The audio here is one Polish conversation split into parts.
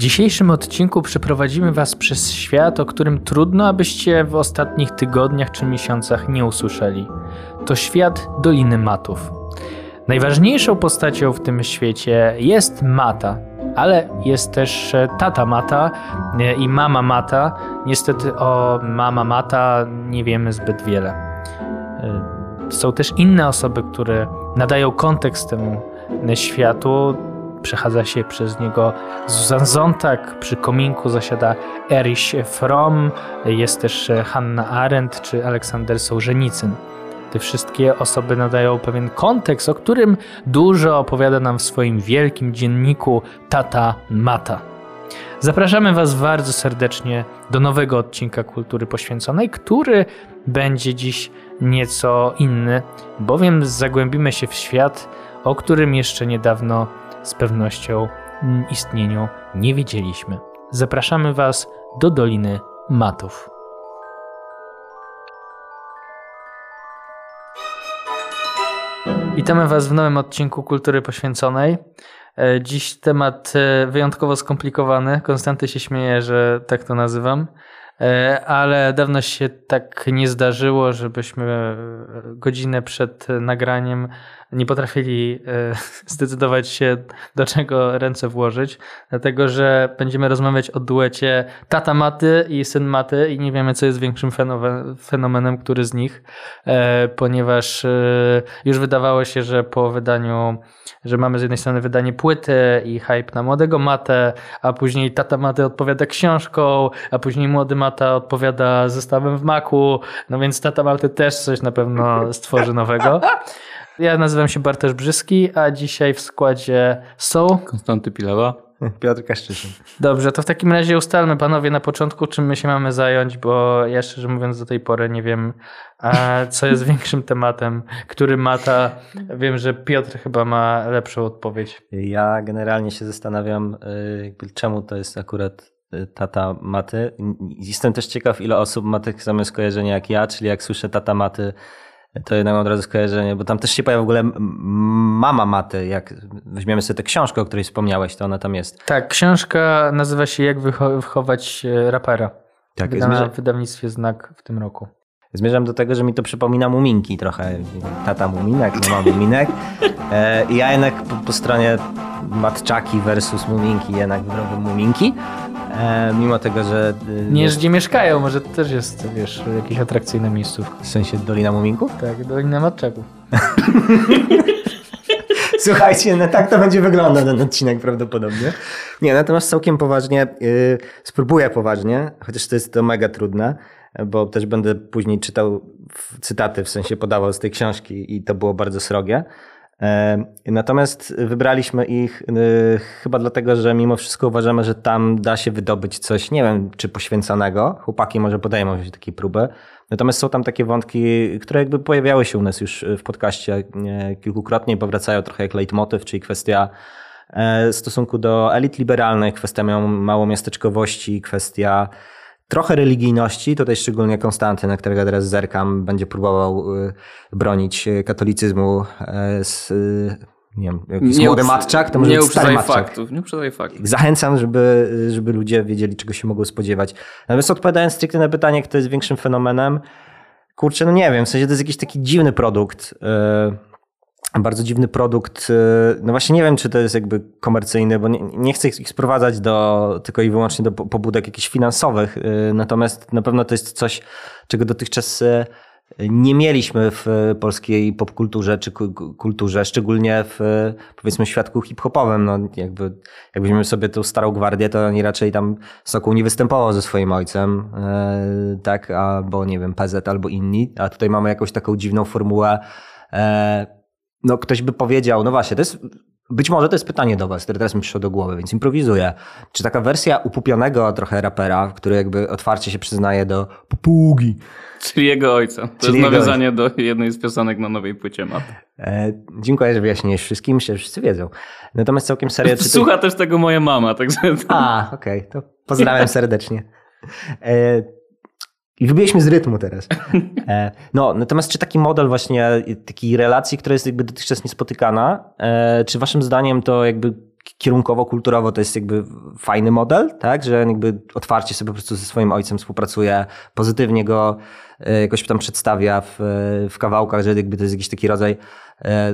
dzisiejszym odcinku przeprowadzimy Was przez świat, o którym trudno, abyście w ostatnich tygodniach czy miesiącach nie usłyszeli. To świat Doliny Matów. Najważniejszą postacią w tym świecie jest Mata, ale jest też tata Mata i mama Mata. Niestety o mama Mata nie wiemy zbyt wiele. Są też inne osoby, które nadają kontekst temu światu przechadza się przez niego Zuzan Zontag, przy kominku zasiada Erich Fromm, jest też Hanna Arendt czy Aleksander Sołżenicyn. Te wszystkie osoby nadają pewien kontekst, o którym dużo opowiada nam w swoim wielkim dzienniku Tata Mata. Zapraszamy Was bardzo serdecznie do nowego odcinka Kultury Poświęconej, który będzie dziś nieco inny, bowiem zagłębimy się w świat, o którym jeszcze niedawno z pewnością istnieniu nie wiedzieliśmy. Zapraszamy Was do Doliny Matów. Witamy Was w nowym odcinku Kultury Poświęconej. E, dziś temat e, wyjątkowo skomplikowany. Konstanty się śmieje, że tak to nazywam. E, ale dawno się tak nie zdarzyło, żebyśmy godzinę przed nagraniem nie potrafili e, zdecydować się, do czego ręce włożyć, dlatego że będziemy rozmawiać o duecie tata Maty i syn Maty i nie wiemy, co jest większym fenomenem, który z nich, e, ponieważ e, już wydawało się, że po wydaniu, że mamy z jednej strony wydanie płyty i hype na młodego Matę, a później tata Maty odpowiada książką, a później młody Mata odpowiada zestawem w maku, no więc tata Maty też coś na pewno stworzy nowego. Ja nazywam się Bartosz Brzyski, a dzisiaj w składzie są... Konstanty Pilewa. Piotr Kaszczyszyn. Dobrze, to w takim razie ustalmy panowie na początku, czym my się mamy zająć, bo ja szczerze mówiąc do tej pory nie wiem, co jest większym tematem, który mata. Wiem, że Piotr chyba ma lepszą odpowiedź. Ja generalnie się zastanawiam, y, czemu to jest akurat y, tata maty. Jestem też ciekaw, ile osób ma takie same skojarzenia jak ja, czyli jak słyszę tata maty, to jednak mam od razu skojarzenie, bo tam też się pojawia w ogóle mama Maty, jak weźmiemy sobie tę książkę, o której wspomniałeś, to ona tam jest. Tak, książka nazywa się Jak wychować e, rapera. Tak, Wydana zmierza... w wydawnictwie Znak w tym roku. Zmierzam do tego, że mi to przypomina muminki trochę. Tata muminek, mama muminek. E, I ja jednak po, po stronie matczaki versus muminki jednak wybrałbym muminki. E, mimo tego, że... E, nie, gdzie mieszkają, może to też jest, wiesz, jakieś atrakcyjne miejscówka. W sensie Dolina Muminków? Tak, Dolina Matczaków. Słuchajcie, no tak to będzie wyglądał ten odcinek prawdopodobnie. Nie, natomiast całkiem poważnie, yy, spróbuję poważnie, chociaż to jest to mega trudne, bo też będę później czytał cytaty, w sensie podawał z tej książki i to było bardzo srogie. Natomiast wybraliśmy ich y, chyba dlatego, że mimo wszystko uważamy, że tam da się wydobyć coś, nie wiem, czy poświęconego. Chłopaki może podejmą się takiej próby. Natomiast są tam takie wątki, które jakby pojawiały się u nas już w podcaście kilkukrotnie i powracają trochę jak leitmotiv, czyli kwestia e, stosunku do elit liberalnych, kwestia małomiasteczkowości, kwestia trochę religijności, tutaj szczególnie Konstanty, na którego teraz zerkam, będzie próbował y, bronić katolicyzmu e, z nie wiem, jakiś nie młody matczak, to może nie być stary matczak. faktów, nie uprzedzaj faktów. Zachęcam, żeby, żeby ludzie wiedzieli, czego się mogą spodziewać. Natomiast odpowiadając stricte na pytanie, kto jest większym fenomenem, kurczę, no nie wiem, w sensie to jest jakiś taki dziwny produkt. Yy bardzo dziwny produkt. Y, no właśnie nie wiem, czy to jest jakby komercyjny, bo nie, nie chcę ich sprowadzać do, tylko i wyłącznie do pobudek jakichś finansowych. Y, natomiast na pewno to jest coś, czego dotychczas y, nie mieliśmy w polskiej popkulturze czy kulturze, szczególnie w powiedzmy świadku hip-hopowym. No jakby, jak weźmiemy sobie tą starą gwardię, to oni raczej tam Sokół nie występował ze swoim ojcem, tak, albo nie wiem, PZ albo inni, a tutaj mamy jakąś taką dziwną formułę no ktoś by powiedział, no właśnie, to jest, być może to jest pytanie do was, które teraz mi przyszło do głowy, więc improwizuję. Czy taka wersja upupionego trochę rapera, który jakby otwarcie się przyznaje do popugi. Czyli jego ojca. To Czyli jest nawiązanie ojca. do jednej z piosenek na nowej płycie map. E, dziękuję, że wyjaśniłeś wszystkim, myślę, że wszyscy wiedzą. Natomiast całkiem serio... Czy Słucha też tego moja mama, także... A, okej, okay, to pozdrawiam serdecznie. E, i wybiliśmy z rytmu teraz. E, no, natomiast czy taki model właśnie takiej relacji, która jest jakby dotychczas niespotykana, e, czy waszym zdaniem to jakby kierunkowo, kulturowo to jest jakby fajny model, tak, że jakby otwarcie sobie po prostu ze swoim ojcem współpracuje, pozytywnie go e, jakoś tam przedstawia w, w kawałkach, że jakby to jest jakiś taki rodzaj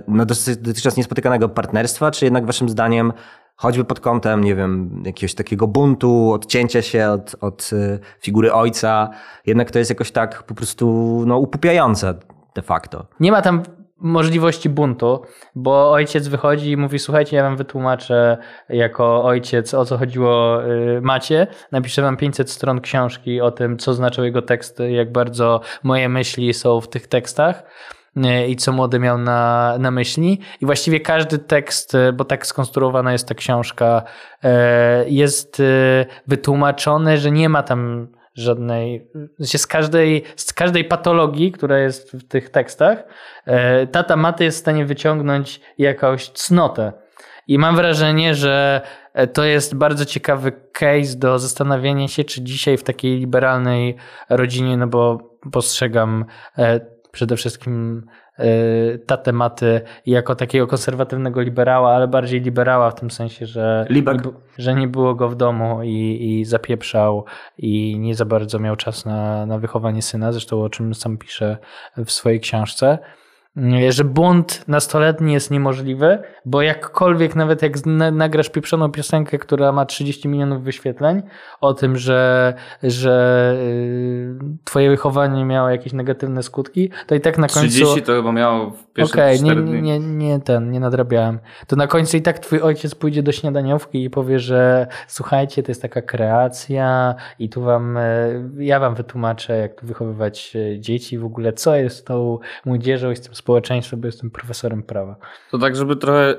no, dotychczas niespotykanego partnerstwa, czy jednak waszym zdaniem choćby pod kątem, nie wiem, jakiegoś takiego buntu, odcięcia się od, od e, figury ojca, jednak to jest jakoś tak po prostu no, upupiające de facto. Nie ma tam możliwości buntu, bo ojciec wychodzi i mówi: Słuchajcie, ja wam wytłumaczę jako ojciec, o co chodziło y, Macie. Napiszę wam 500 stron książki o tym, co znaczą jego teksty, jak bardzo moje myśli są w tych tekstach i co młody miał na, na myśli. I właściwie każdy tekst, y, bo tak skonstruowana jest ta książka, jest wytłumaczony, że nie ma tam żadnej, z każdej, z każdej patologii, która jest w tych tekstach, e, tata Maty jest w stanie wyciągnąć jakąś cnotę. I mam wrażenie, że e, to jest bardzo ciekawy case do zastanowienia się, czy dzisiaj w takiej liberalnej rodzinie, no bo postrzegam e, przede wszystkim Y, ta tematy jako takiego konserwatywnego liberała, ale bardziej liberała w tym sensie, że, nie, że nie było go w domu i, i zapieprzał i nie za bardzo miał czas na, na wychowanie syna, zresztą o czym sam pisze w swojej książce że bunt nastoletni jest niemożliwy, bo jakkolwiek, nawet jak nagrasz pieprzoną piosenkę, która ma 30 milionów wyświetleń, o tym, że, że y, twoje wychowanie miało jakieś negatywne skutki, to i tak na końcu... 30 to chyba miało w pierwszych okay, nie, nie, nie ten, nie nadrabiałem. To na końcu i tak twój ojciec pójdzie do śniadaniówki i powie, że słuchajcie, to jest taka kreacja i tu wam, y, ja wam wytłumaczę, jak tu wychowywać y, dzieci, w ogóle co jest z tą młodzieżą i z tym społeczeństwa, bo jestem profesorem prawa. To tak, żeby trochę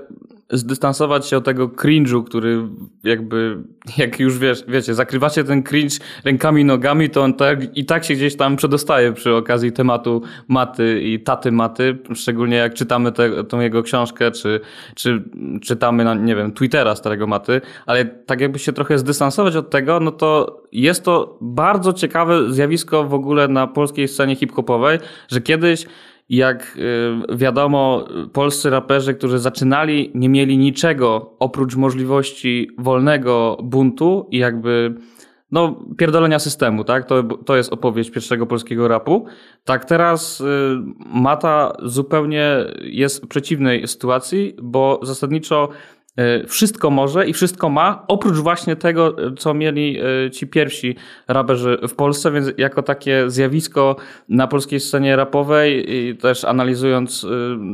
zdystansować się od tego cringe'u, który jakby, jak już wiesz, wiecie, zakrywacie ten cringe rękami, nogami, to on tak, i tak się gdzieś tam przedostaje przy okazji tematu maty i taty maty, szczególnie jak czytamy te, tą jego książkę, czy, czy czytamy, na, nie wiem, Twittera starego maty, ale tak jakby się trochę zdystansować od tego, no to jest to bardzo ciekawe zjawisko w ogóle na polskiej scenie hip-hopowej, że kiedyś jak y, wiadomo, polscy raperzy, którzy zaczynali, nie mieli niczego oprócz możliwości wolnego buntu i jakby no, pierdolenia systemu, tak? To, to jest opowieść pierwszego polskiego rapu. Tak teraz y, Mata zupełnie jest w przeciwnej sytuacji, bo zasadniczo wszystko może i wszystko ma, oprócz właśnie tego, co mieli e, ci pierwsi raperzy w Polsce, więc jako takie zjawisko na polskiej scenie rapowej i też analizując e,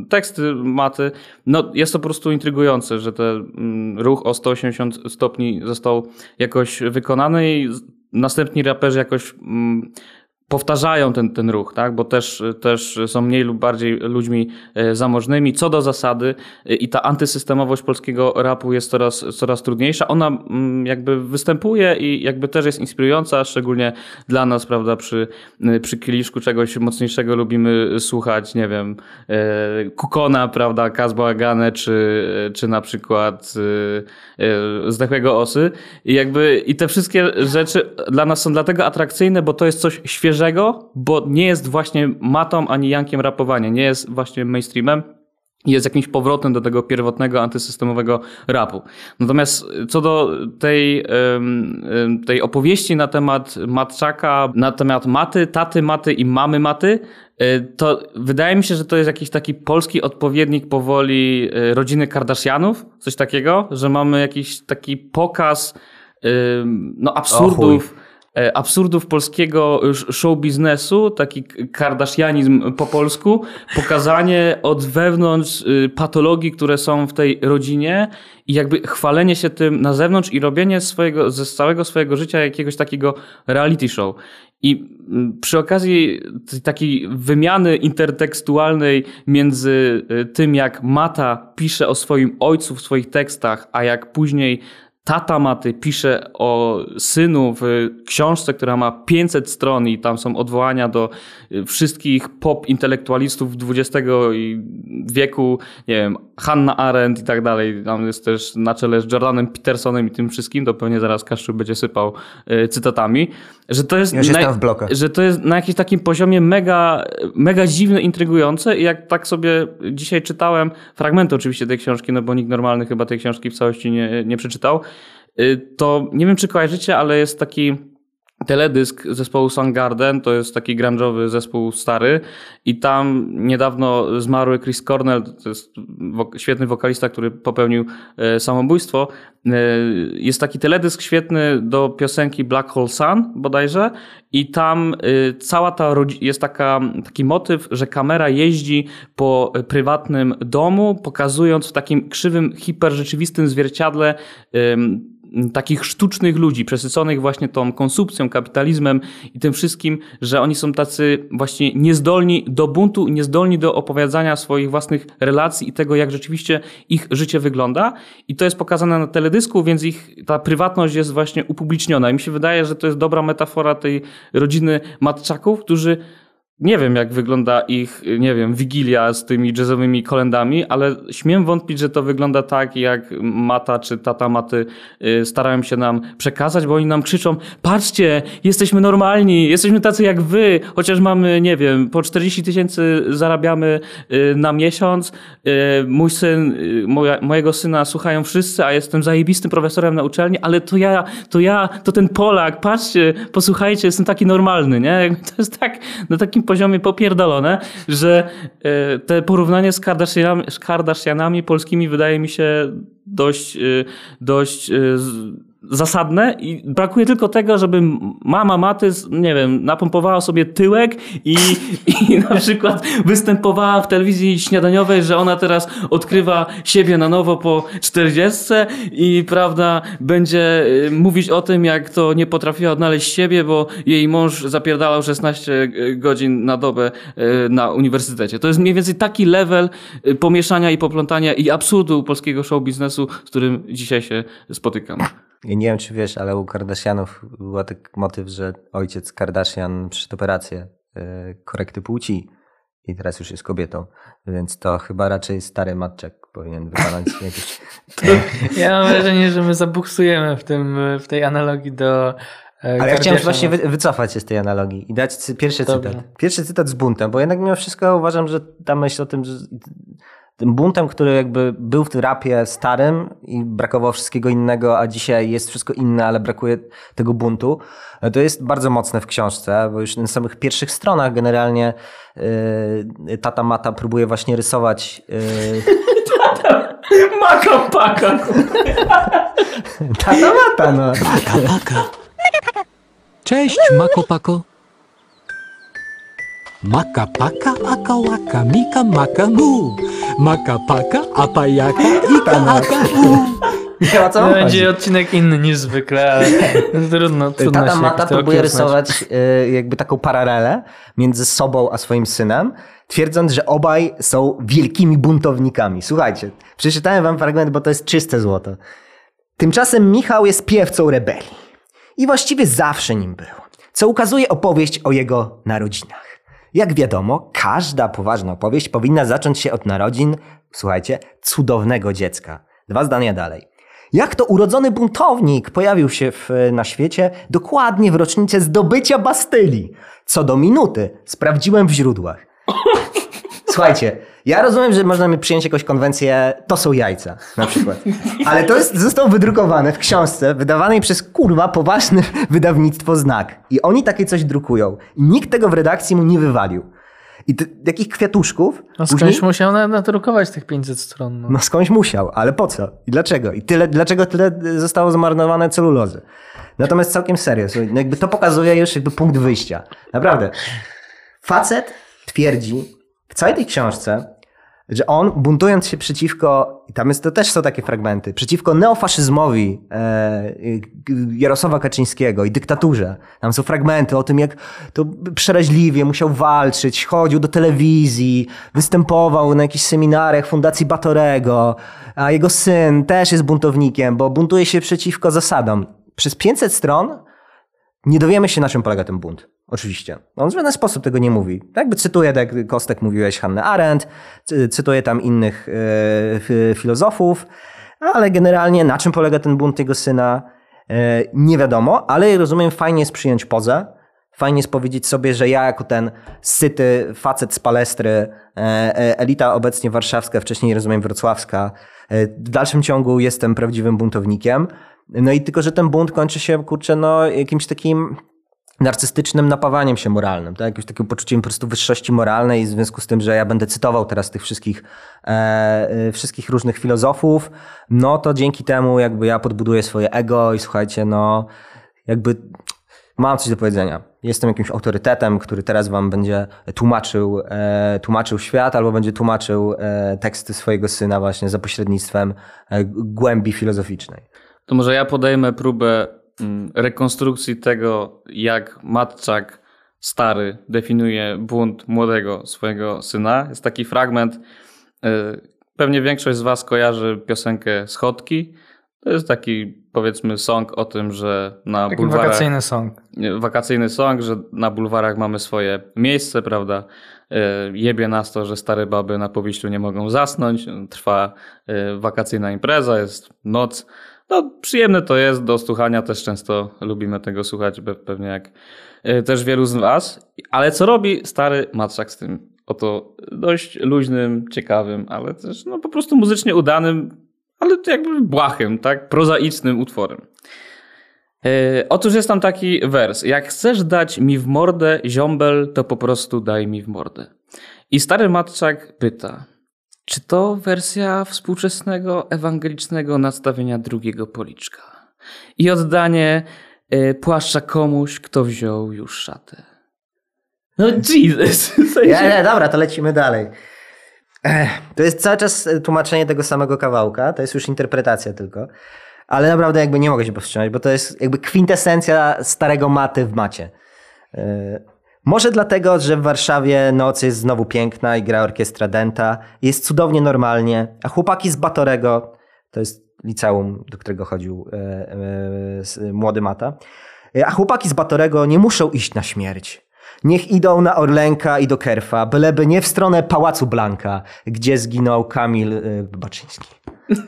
teksty maty, no jest to po prostu intrygujące, że ten mm, ruch o 180 stopni został jakoś wykonany i następni raperzy jakoś mm, powtarzają ten, ten ruch, tak? bo też, też są mniej lub bardziej ludźmi e, zamożnymi. Co do zasady e, i ta antysystemowość polskiego rapu jest coraz, coraz trudniejsza. Ona mm, jakby występuje i jakby też jest inspirująca, szczególnie dla nas, prawda, przy, e, przy kieliszku czegoś mocniejszego lubimy słuchać, nie wiem, Kukona, prawda, Kazbałagane, czy, czy na przykład Zdechłego Osy. I jakby i te wszystkie rzeczy dla nas są dlatego atrakcyjne, bo to jest coś świeżego, świeżego, bo nie jest właśnie matą ani jankiem rapowania, nie jest właśnie mainstreamem, jest jakimś powrotem do tego pierwotnego antysystemowego rapu. Natomiast co do tej, tej opowieści na temat Matczaka, na temat maty, taty maty i mamy maty, y, to wydaje mi się, że to jest jakiś taki polski odpowiednik powoli y, rodziny Kardashianów, coś takiego, że mamy jakiś taki pokaz no absurdów absurdów polskiego show biznesu, taki kardashianizm po polsku, pokazanie od wewnątrz y, patologii, które są w tej rodzinie i jakby chwalenie się tym na zewnątrz i robienie swojego, ze całego swojego życia jakiegoś takiego reality show. I mm, przy okazji takiej wymiany intertekstualnej między y, tym, jak Mata pisze o swoim ojcu w swoich tekstach, a jak później tata Maty pisze o synu w książce, która ma 500 stron i tam są odwołania do y, wszystkich pop intelektualistów XX wieku, nie wiem, Hannah Arendt i tak dalej. Tam jest też na czele z Jordanem Petersonem i tym wszystkim, to pewnie zaraz Kaszczu będzie sypał y, cytatami, że to jest, na, że to jest na jakimś takim poziomie mega, mega dziwne, intrygujące i jak tak sobie dzisiaj czytałem, fragmenty oczywiście tej książki, no bo nikt normalny chyba tej książki w całości nie, nie przeczytał, to nie wiem czy kojarzycie, ale jest taki teledysk zespołu Soundgarden, to jest taki grunge'owy zespół stary i tam niedawno zmarły Chris Cornell, to jest świetny wokalista, który popełnił e, samobójstwo. E, Jest taki teledysk świetny do piosenki Black Hole Sun bodajże i tam e, cała ta jest taka, taki motyw, że kamera jeździ po prywatnym domu, pokazując w takim krzywym, hiperrzeczywistym zwierciadle takich sztucznych ludzi, przesyconych właśnie tą konsumpcją, kapitalizmem i tym wszystkim, że oni są tacy właśnie niezdolni do buntu, niezdolni do opowiadania swoich własnych relacji i tego, jak rzeczywiście ich życie wygląda. I to jest pokazane na teledysku, więc ich ta prywatność jest właśnie upubliczniona. I mi się wydaje, że to jest dobra metafora tej rodziny matczaków, którzy nie wiem, jak wygląda ich, nie wiem, wigilia z tymi jazzowymi kolendami, ale śmiem wątpić, że to wygląda tak, jak Mata czy Tata Maty y, starają się nam przekazać, bo oni nam krzyczą, patrzcie, jesteśmy normalni, jesteśmy tacy jak wy, chociaż mamy, nie wiem, po 40 tysięcy zarabiamy y, na miesiąc, y, mój syn, moja, mojego syna słuchają wszyscy, a jestem zajebistym profesorem na uczelni, ale to ja, to ja, to ten Polak, patrzcie, posłuchajcie, jestem taki normalny, nie? To jest tak, na takim poziomie popierdolone, że e, te porównanie z Kardashianami, z Kardashianami polskimi wydaje mi się dość, e, dość e, zasadne i brakuje tylko tego, żeby mama Maty, z- nie wiem, napompowała sobie tyłek i, i na przykład występowała w telewizji śniadaniowej, że ona teraz odkrywa siebie na nowo po 40 i prawda, będzie y, mówić o tym, jak to nie potrafiła odnaleźć siebie, bo jej mąż zapierdalał 16 godzin na dobę y, na uniwersytecie. To jest mniej więcej taki level y, pomieszania i poplątania i absurdu polskiego show biznesu, z którym dzisiaj się spotykam. Nie wiem, czy wiesz, ale u Kardashianów był taki motyw, że ojciec Kardashian przyszedł operację y, korekty płci i teraz już jest kobietą, więc to chyba raczej stary matczek powinien wykonać jakieś... Ja mam wrażenie, że my zabuksujemy w, tym, w tej analogii do. e, Ale ja chciałem właśnie wy, wycofać się z tej analogii i dać cy- pierwszy Dobrze. cytat. Pierwszy cytat z buntem, bo jednak mimo wszystko uważam, że ta myśl o tym, że tym buntem, który jakby był w tym rapie starym i brakowało wszystkiego innego, a dzisiaj jest wszystko inne, ale brakuje tego buntu, to jest bardzo mocne w książce, bo już na samych pierwszych stronach generalnie yy, Tata Mata próbuje właśnie rysować yy, Maka paka! Tata Mata, no. Paka, paka. Cześć, Mako Pako. Maka paka, aka łaka, mika maka mu. Maka paka, apa jaka, ika aka u. Nie ma co To będzie odcinek inny niż zwykle, ale trudno, trudno Tata się Mata próbuje rysować y, jakby taką paralelę między sobą a swoim synem, twierdząc, że obaj są wielkimi buntownikami. Słuchajcie, przeczytałem wam fragment, bo to jest czyste złoto. Tymczasem Michał jest piewcą rebelii i właściwie zawsze nim był, co ukazuje opowieść o jego narodzinach. Jak wiadomo, każda poważna opowieść powinna zacząć się od narodzin, słuchajcie, cudownego dziecka. Dwa zdania dalej. Jak to urodzony buntownik pojawił się w, na świecie dokładnie w rocznicę zdobycia Bastylii. Co do minuty sprawdziłem w źródłach. Słuchajcie, ja rozumiem, że można mi przyjąć jakąś konwencję, to są jajca, na przykład. Ale to jest, zostało wydrukowane w książce, wydawanej przez kurwa poważne wydawnictwo Znak. I oni takie coś drukują. I nikt tego w redakcji mu nie wywalił. I t- takich kwiatuszków. No później- skądś musiał na- nadrukować tych 500 stron. No. no skądś musiał, ale po co? I dlaczego? I tyle, dlaczego tyle zostało zmarnowane celulozy? Natomiast całkiem serio, no jakby to pokazuje już jakby punkt wyjścia. Naprawdę. Facet twierdzi w całej tej książce, że on buntując się przeciwko, i tam jest, to też są takie fragmenty, przeciwko neofaszyzmowi e, Jarosława Kaczyńskiego i dyktaturze. Tam są fragmenty o tym, jak to przeraźliwie musiał walczyć, chodził do telewizji, występował na jakichś seminariach Fundacji Batorego, a jego syn też jest buntownikiem, bo buntuje się przeciwko zasadom. Przez 500 stron nie dowiemy się, na czym polega ten bunt. Oczywiście. On w żaden sposób tego nie mówi. Jakby cytuję, tak jak Kostek mówiłeś, Hannę Arendt, cy- cytuję tam innych e, filozofów, ale generalnie na czym polega ten bunt jego syna, e, nie wiadomo, ale rozumiem, fajnie jest przyjąć pozę, fajnie jest powiedzieć sobie, że ja jako ten syty facet z palestry, e, elita obecnie warszawska, wcześniej rozumiem wrocławska, w dalszym ciągu jestem prawdziwym buntownikiem. No i tylko, że ten bunt kończy się, kurczę, no jakimś takim narcystycznym napawaniem się moralnym, tak? jakimś takim poczuciem po prostu wyższości moralnej w związku z tym, że ja będę cytował teraz tych wszystkich, e, e, wszystkich różnych filozofów, no to dzięki temu jakby ja podbuduję swoje ego i słuchajcie, no jakby mam coś do powiedzenia. Jestem jakimś autorytetem, który teraz wam będzie tłumaczył, e, tłumaczył świat albo będzie tłumaczył e, teksty swojego syna właśnie za pośrednictwem e, głębi filozoficznej. To może ja podejmę próbę rekonstrukcji tego, jak Matczak stary definiuje bunt młodego swojego syna. Jest taki fragment, y, pewnie większość z was kojarzy piosenkę Schodki. To jest taki powiedzmy song o tym, że na Taki bulwarach... wakacyjny song. wakacyjny song, że na bulwarach mamy swoje miejsce, prawda? E, Jebie nas to, że stare baby na powiślu nie mogą zasnąć. Trwa e, wakacyjna impreza, jest noc. No, przyjemne to jest do słuchania, też często lubimy tego słuchać, pe- pewnie jak e, też wielu z Was. Ale co robi stary Matczak z tym oto dość luźnym, ciekawym, ale też no, po prostu muzycznie udanym, ale jakby błahym, tak? Prozaicznym utworem. E, otóż jest tam taki wers. Jak chcesz dać mi w mordę ziombel, to po prostu daj mi w mordę. I stary Matczak pyta, czy to wersja współczesnego ewangelicznego nastawienia drugiego policzka i oddanie e, płaszcza komuś, kto wziął już szatę. No Jesus. Nie, nie, dobra, to lecimy dalej. To jest cały czas e, tłumaczenie tego samego kawałka, to jest już interpretacja tylko. Ale naprawdę jakby nie mogę się powstrzymać, bo to jest jakby kwintesencja starego maty w macie. E, Może dlatego, że w Warszawie noc jest znowu piękna i gra orkiestra Denta. Jest cudownie normalnie, a chłopaki z Batorego, to jest liceum, do którego chodził e, e, młody Mata, e, a chłopaki z Batorego nie muszą iść na śmierć. Niech idą na Orlenka i do Kerfa, byleby nie w stronę Pałacu Blanka, gdzie zginął Kamil y, Baczyński.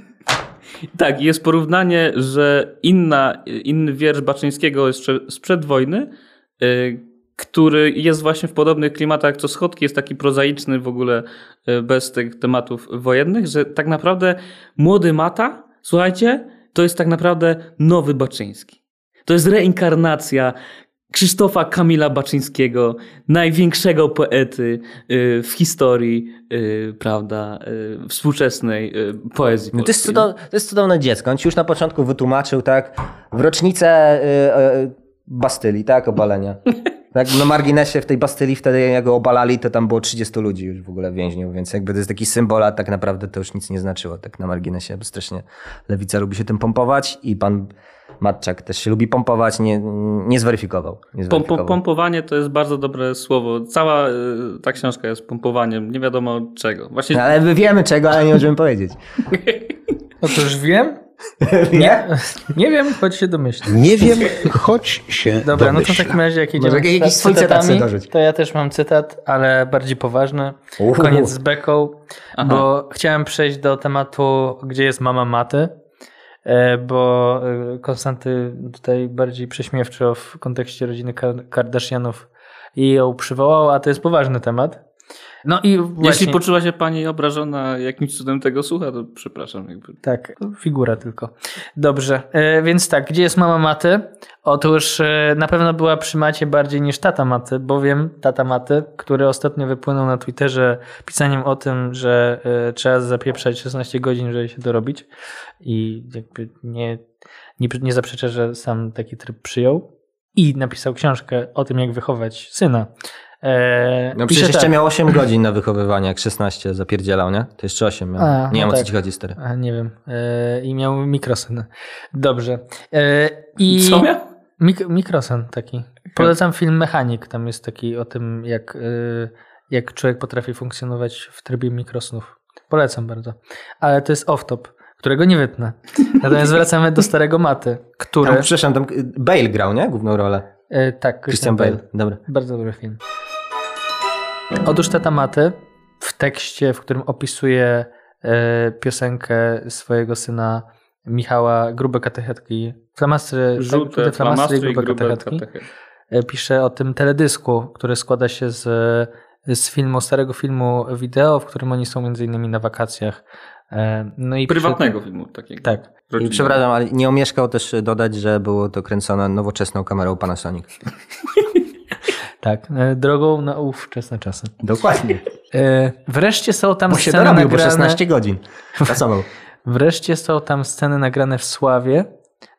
Tak, jest porównanie, że inna, inny wiersz Baczyńskiego jeszcze sprzed wojny, y, który jest właśnie w podobnych klimatach co Schodki, jest taki prozaiczny w ogóle y, bez tych tematów wojennych, że tak naprawdę młody Mata, słuchajcie, to jest tak naprawdę nowy Baczyński. To jest reinkarnacja Krzysztofa Kamila Baczyńskiego, największego poety y, w historii, y, prawda, współczesnej poezji. No to, jest cudow, to jest cudowne dziecko. On ci już na początku wytłumaczył, tak, w rocznicę Bastylii, tak, obalenia. Tak, na marginesie w tej Bastylii wtedy jak go obalali, to tam było 30 ludzi już w ogóle więźniów, więc jakby to jest taki symbol, a tak naprawdę to już nic nie znaczyło, tak na marginesie, bo strasznie lewica lubi się tym pompować i pan Matczak też się lubi pompować, nie, nie zweryfikował. Nie zweryfikował. pom, pompowanie to jest bardzo dobre słowo. Cała y, ta książka jest pompowaniem, nie wiadomo czego. Właśnie No, ale my wiemy czego, ale nie możemy powiedzieć. Otóż wiem. Nie? Nie wiem, choć się domyślę. Nie wiem, choć się Dobra, no to w takim razie jak Może jakiś swój cytat sobie dorzuć. to ja też mam cytat, ale bardziej poważny. Uhu. Koniec z beką, Aha. bo chciałem przejść do tematu, gdzie jest mama maty, e, bo e, Konstanty tutaj bardziej prześmiewczo w kontekście rodziny Kar- Kardashianów i ją przywołał, a to jest poważny temat. No i właśnie... Jeśli poczuła się pani obrażona, jakimś cudem tego słucha, to przepraszam. Jakby. Tak, figura tylko. Dobrze, e, więc tak, gdzie jest mama Maty? Otóż e, na pewno była przy Macie bardziej niż tata Maty, bowiem tata Maty, który ostatnio wypłynął na Twitterze pisaniem o tym, że e, trzeba zapieprzać 16 godzin, żeby się dorobić i jakby nie, nie, nie zaprzecza, że sam taki tryb przyjął i napisał książkę o tym, jak wychować syna E, No przecież jeszcze tak. miał 8 godzin na wychowywanie, jak 16 zapierdzielał, nie? To jeszcze 8 miał. A, nie wiem no o co tak. ci chodzi, stary. A, nie wiem. E, I miał mikrosyn. Dobrze. E, i Co miał? Mik- mikrosen taki. Polecam film Mechanik. Tam jest taki o tym, jak, y, jak człowiek potrafi funkcjonować w trybie mikrosnów. Polecam bardzo. Ale to jest off-top, którego nie wytnę. Natomiast wracamy do starego maty, który... Tam, przepraszam, tam Bale grał, nie? Główną rolę. y, tak, Christian Bale. Dobra. Bardzo dobry film. Otóż tata Maty w tekście, w którym opisuje e, piosenkę swojego syna Michała Grube Katechetki, flamastry, Żółte tak, flamastry i grube grube katechetki, katechetki. e, pisze o tym teledysku, który składa się z, z filmu, starego filmu wideo, w którym oni są między innymi na wakacjach. E, No i pisze- Prywatnego filmu takiego. Tak. Rodzinnego. przepraszam, ale nie omieszkał też dodać, że było to kręcone nowoczesną kamerą Panasonic. Tak, e, drogą na ówczesne czasy. Dokładnie. E, Wreszcie są tam Bo się sceny dorobił, bo nagrane... 16 godzin. Pracował. Wreszcie są tam sceny nagrane w Sławie,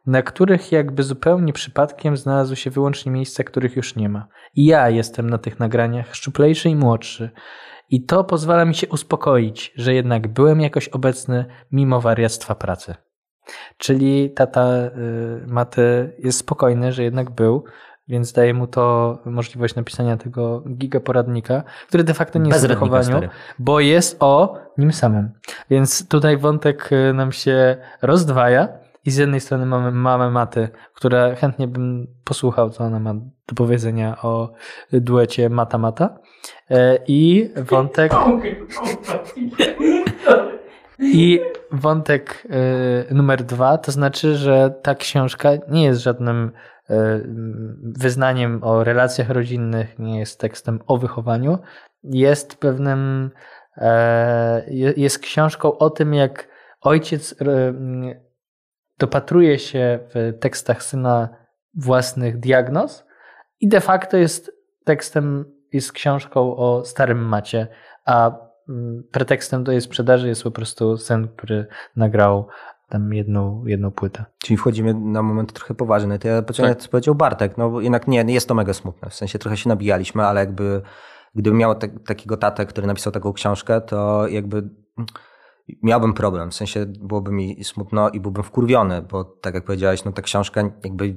na których jakby zupełnie przypadkiem znalazły się wyłącznie miejsca, których już nie ma. I ja jestem na tych nagraniach szczuplejszy i młodszy. I to pozwala mi się uspokoić, że jednak byłem jakoś obecny mimo wariactwa pracy. Czyli tata y, Maty jest spokojny, że jednak był, więc daje mu to możliwość napisania tego gigaporadnika, który de facto nie jest o Bezradnika, wychowaniu, bo jest o nim samym. Więc tutaj wątek y, nam się rozdwaja i z jednej strony mamy mamę Maty, która chętnie bym posłuchał, co ona ma do powiedzenia o duecie Mata-Mata E, i wątek i wątek y, numer dwa, to znaczy, że ta książka nie jest żadnym wyznaniem o relacjach rodzinnych, nie jest tekstem o wychowaniu, jest pewnym, e, je- jest książką o tym, jak ojciec mm, dopatruje się w tekstach syna własnych diagnoz i de facto jest tekstem, jest książką o starym macie, a mm, pretekstem do jej sprzedaży jest po prostu syn, który nagrał tam jedną, jedną płytę. Czyli wchodzimy na moment trochę poważny. To ja pociągnę, Tak. co powiedział Bartek. No jednak nie, jest to mega smutne. W sensie trochę się nabijaliśmy, ale jakby gdybym miał tak, takiego tatę, który napisał taką książkę, to jakby miałbym problem. W sensie byłoby mi smutno i byłbym wkurwiony, bo tak jak powiedziałeś, no ta książka jakby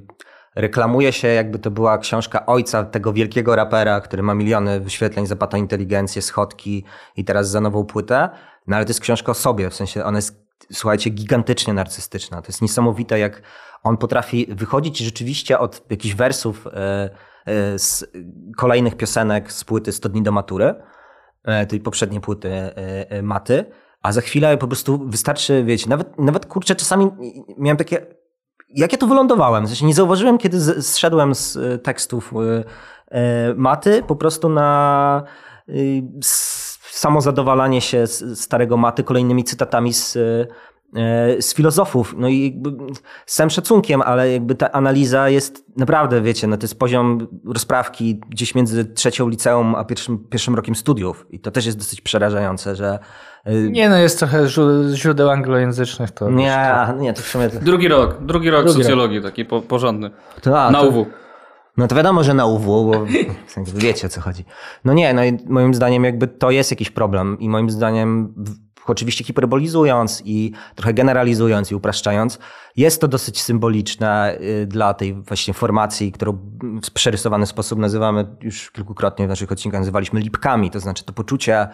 reklamuje się, jakby to była książka ojca tego wielkiego rapera, który ma miliony wyświetleń, zapata inteligencję, schodki i teraz za nową płytę. No ale to jest książka o sobie, w sensie ona jest, słuchajcie, gigantycznie narcystyczna. To jest niesamowite, jak on potrafi wychodzić rzeczywiście od jakichś wersów e, e, z kolejnych piosenek z płyty 100 dni do matury, e, tej poprzedniej płyty Maty, a za chwilę po prostu wystarczy, wiecie, nawet, nawet kurczę, czasami miałem takie, jak ja tu wylądowałem? W sensie nie zauważyłem, kiedy zszedłem z tekstów Maty, po prostu na s- samozadowalanie się z starego Maty kolejnymi cytatami z, e, z filozofów. No i jakby z całym szacunkiem, ale jakby ta analiza jest naprawdę, wiecie, no to jest poziom rozprawki gdzieś między trzecią liceum a pierwszym, pierwszym rokiem studiów. I to też jest dosyć przerażające, że e, Nie no, jest trochę źródeł, anglojęzycznych. To nie, a, nie, to w sumie... Drugi rok, drugi rok Drugi socjologii, taki po, porządny. To, a, Na to- UW. No to wiadomo, że na UW, bo w sensie wiecie o co chodzi. No nie, no i moim zdaniem jakby to jest jakiś problem i moim zdaniem oczywiście hiperbolizując i trochę generalizując i upraszczając, jest to dosyć symboliczne y, dla tej właśnie formacji, którą w przerysowany sposób nazywamy już kilkukrotnie w naszych odcinkach nazywaliśmy lipkami, to znaczy to poczucie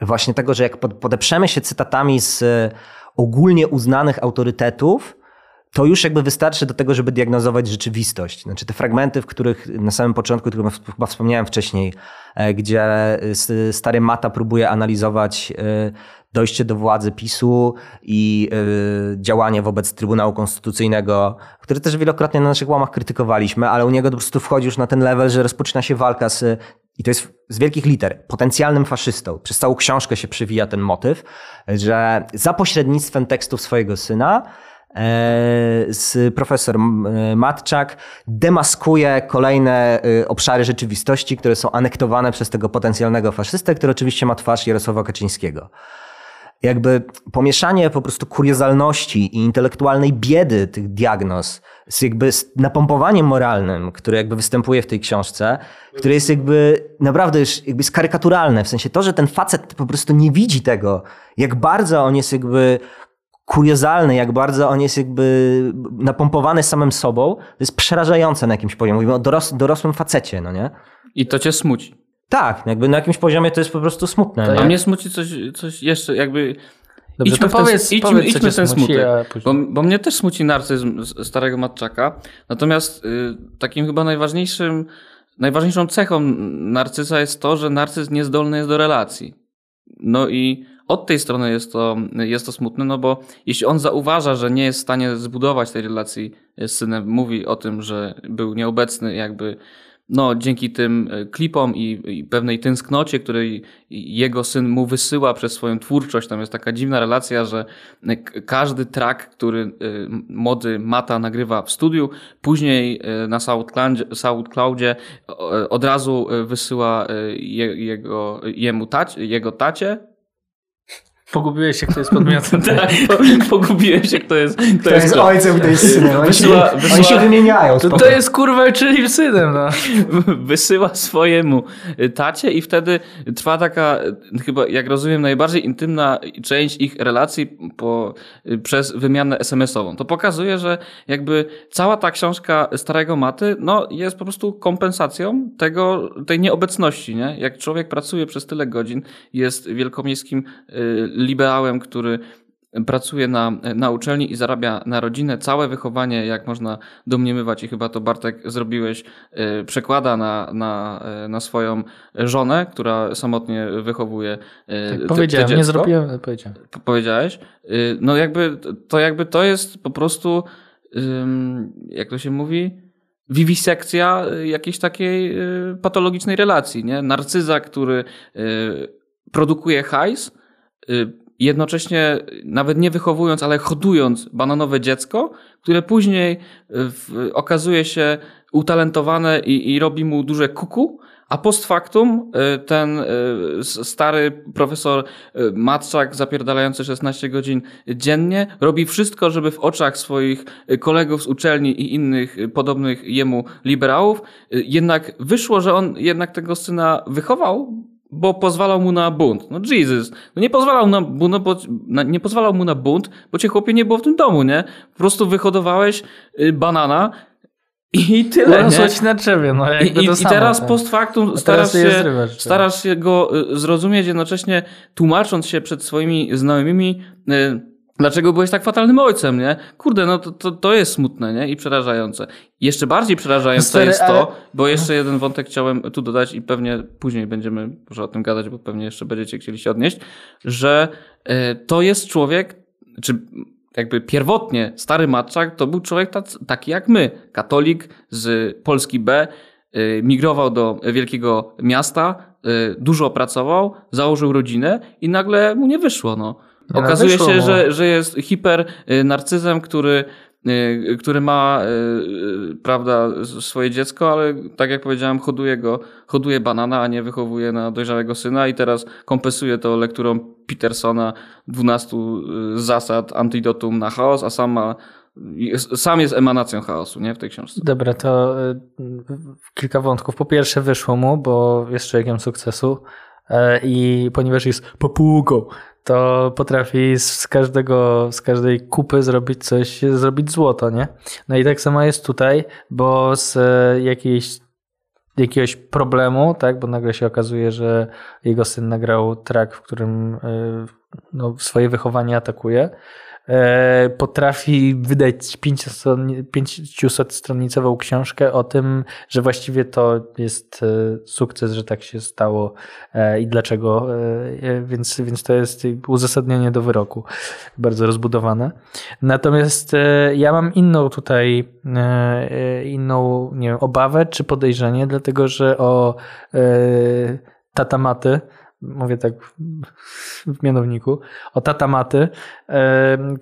właśnie tego, że jak pod- podeprzemy się cytatami z y, ogólnie uznanych autorytetów, to już jakby wystarczy do tego, żeby diagnozować rzeczywistość. Znaczy te fragmenty, w których na samym początku, które chyba wspomniałem wcześniej, e, gdzie stary Mata próbuje analizować e, dojście do władzy PiSu i e, działanie wobec Trybunału Konstytucyjnego, który też wielokrotnie na naszych łamach krytykowaliśmy, ale u niego po prostu wchodzi już na ten level, że rozpoczyna się walka z, i to jest z wielkich liter, potencjalnym faszystą. Przez całą książkę się przewija ten motyw, że za pośrednictwem tekstów swojego syna z profesor e, Matczak demaskuje kolejne e, obszary rzeczywistości, które są anektowane przez tego potencjalnego faszystę, który oczywiście ma twarz Jarosława Kaczyńskiego. jakby pomieszanie po prostu kuriozalności i intelektualnej biedy tych diagnoz z jakby napompowaniem moralnym, które jakby występuje w tej książce, które jest jakby naprawdę już jakby skarykaturalne, w sensie to, że ten facet po prostu nie widzi tego, jak bardzo on jest jakby kuriozalny, jak bardzo on jest jakby napompowany samym sobą, to jest przerażające na jakimś poziomie. Mówimy o doros dorosłym facecie, no nie? I to cię smuci. Tak, jakby na jakimś poziomie to jest po prostu smutne. To nie? A mnie smuci coś, coś jeszcze, jakby. Dobrze, idźmy to w ten, powiedz, idźmy, powiedz, idźmy ten smuci, smutek. Bo, bo mnie też smuci narcyzm starego matczaka. Natomiast y, takim chyba najważniejszym, najważniejszą cechą narcyza jest to, że narcyz niezdolny jest do relacji. No i od tej strony jest to, jest to smutne, no bo jeśli on zauważa, że nie jest w stanie zbudować tej relacji z synem, mówi o tym, że był nieobecny, jakby no, dzięki tym e, klipom i, i pewnej tęsknocie, której jego syn mu wysyła przez swoją twórczość, tam jest taka dziwna relacja, że e, każdy track, który e, młody Mata nagrywa w studiu, później e, na SoundCloudzie, SoundCloudzie e, od razu e, wysyła e, je, jego, jemu tać, jego tacie, Pogubiłeś się, kto jest podmiotem. tak, po- pogubiłem się, kto jest, kto To jest kto. ojcem, to jest synem. Oni, Wysyła- się, wysyła- oni się wymieniają. To, to jest kurwa, czyli synem, no. wysyła swojemu tacie i wtedy trwa taka, y, chyba jak rozumiem, najbardziej intymna część ich relacji po, y, przez wymianę SMS-ową. To pokazuje, że jakby cała ta książka Starego Maty no, jest po prostu kompensacją tego, tej nieobecności. Nie? Jak człowiek pracuje przez tyle godzin, jest wielkomiejskim y, liberałem, który pracuje na, na uczelni i zarabia na rodzinę. Całe wychowanie, jak można domniemywać, i chyba to Bartek zrobiłeś, y, przekłada na, na, y, na swoją żonę, która samotnie wychowuje y, Tak te- powiedziałem, te nie zrobiłem, powiedziałem. Powiedziałeś. No jakby to jakby to jest po prostu jak to się mówi? Wiwisekcja jakiejś takiej patologicznej relacji, nie? Narcyza, który produkuje hajs, jednocześnie nawet nie wychowując, ale hodując bananowe dziecko, które później y, okazuje się utalentowane i, i robi mu duże kuku, a post factum y, ten y, stary profesor y, Matczak zapierdalający 16 godzin dziennie robi wszystko, żeby w oczach swoich y, kolegów z uczelni i innych y, podobnych jemu liberałów y, jednak wyszło, że on jednak tego syna wychował, bo pozwalał mu na bunt. No Jesus, no nie pozwalał na bunt, no bo, na, nie pozwalał mu na bunt, bo cię chłopie nie było w tym domu, nie? Po prostu wyhodowałeś y, banana i tyle, nie? Urosłeś na drzewie, no I, jakby i, to I samo, teraz tak. post factum starasz się, starasz się go y, zrozumieć, jednocześnie tłumacząc się przed swoimi znajomymi, y, dlaczego byłeś tak fatalnym ojcem, nie? Kurde, no to, to, to jest smutne, nie? I przerażające. Jeszcze bardziej przerażające Stary, jest ale- to, bo jeszcze jeden wątek chciałem tu dodać i pewnie później będziemy może o tym gadać, bo pewnie jeszcze będziecie chcieli się odnieść, że y, to jest człowiek, czy jakby pierwotnie stary Matczak to był człowiek tac, taki jak my, katolik z Polski B, y, migrował do wielkiego miasta, y, dużo pracował, założył rodzinę i nagle mu nie wyszło. No. No, Okazuje się, mu. że, że jest hiper y, narcyzem, który, y, który ma y, prawda, swoje dziecko, ale tak jak powiedziałem, hoduje go, hoduje banana, a nie wychowuje na dojrzałego syna i teraz kompensuje to lekturą Petersona 12 y, zasad antidotum na chaos, a sam ma sam jest emanacją chaosu, nie? W tej książce. Dobra, to kilka wątków. Po pierwsze wyszło mu, bo jest człowiekiem sukcesu i ponieważ jest papugą, to potrafi z każdego, z każdej kupy zrobić coś, zrobić złoto, nie? No i tak samo jest tutaj, bo z e, jakiejś jakiegoś problemu, tak, bo nagle się okazuje, że jego syn nagrał track, w którym e, no, swoje wychowanie atakuje, potrafi wydać 500-stronicową książkę o tym, że właściwie to jest e, sukces, że tak się stało e, i dlaczego, e, więc, więc to jest uzasadnienie do wyroku bardzo rozbudowane. Natomiast e, ja mam inną tutaj, e, e, inną nie wiem, obawę czy podejrzenie, dlatego że o e, tatamaty, mówię tak w mianowniku, o tatamaty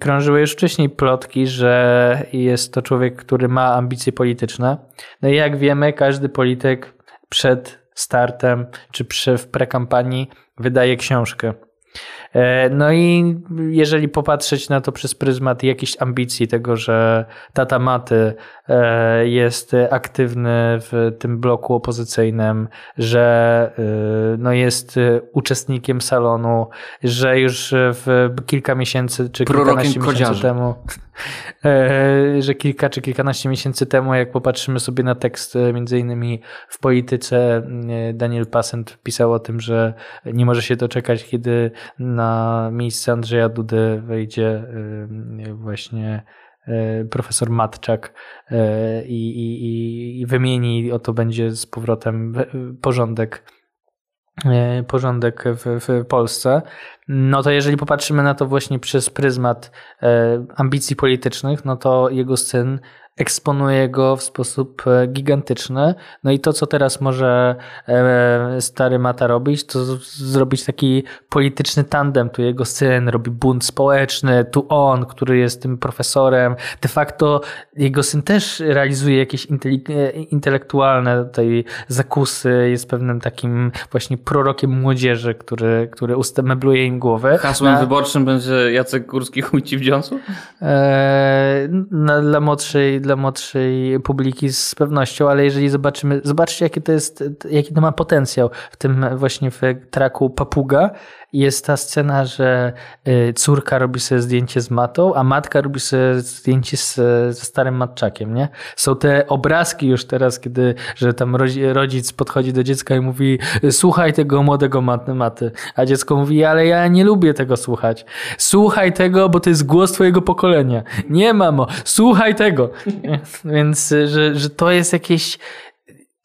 krążyły już wcześniej plotki, że jest to człowiek, który ma ambicje polityczne. No i jak wiemy, każdy polityk przed startem czy przy, w prekampanii wydaje książkę. E, No i jeżeli popatrzeć na to przez pryzmat jakiejś ambicji tego, że tata Maty e, jest aktywny w tym bloku opozycyjnym, że e, no jest uczestnikiem salonu, że już w kilka miesięcy czy Prorokiem kilkanaście miesięcy temu, że kilka czy kilkanaście miesięcy temu, jak popatrzymy sobie na tekst między innymi w polityce, Daniel Passent pisał o tym, że nie może się doczekać, kiedy na miejsce Andrzeja Dudy wejdzie właśnie e, profesor Matczak e, i, i, i- wymieni, oto będzie z powrotem porządek e, porządek w, w Polsce, no to jeżeli popatrzymy na to właśnie przez pryzmat ambicji politycznych, no to jego syn eksponuje go w sposób e, gigantyczny. No i to, co teraz może e, stary Mata robić, to zrobić taki polityczny tandem. Tu jego syn robi bunt społeczny, tu on, który jest tym profesorem. De facto jego syn też realizuje jakieś e, intelektualne tutaj zakusy, jest pewnym takim właśnie prorokiem młodzieży, który, który mebluje im głowy. Hasłem Na- wyborczym będzie Jacek Kurski chuj ci w dziąsu? E, na, dla, młodszej, dla młodszej publiki z pewnością, ale jeżeli zobaczymy, zobaczcie jaki to jest, jaki to ma potencjał w tym właśnie w traku Papuga. Jest ta scena, że y, córka robi sobie zdjęcie z matą, a matka robi sobie zdjęcie z, ze starym matczakiem, nie? Są te obrazki już teraz, kiedy, że tam rodzi- rodzic podchodzi do dziecka i mówi słuchaj tego młodego mat- maty, a dziecko mówi, ale ja nie lubię tego słuchać. Słuchaj tego, bo to jest głos twojego pokolenia. Nie, mamo, słuchaj tego. Więc, że, że to jest jakieś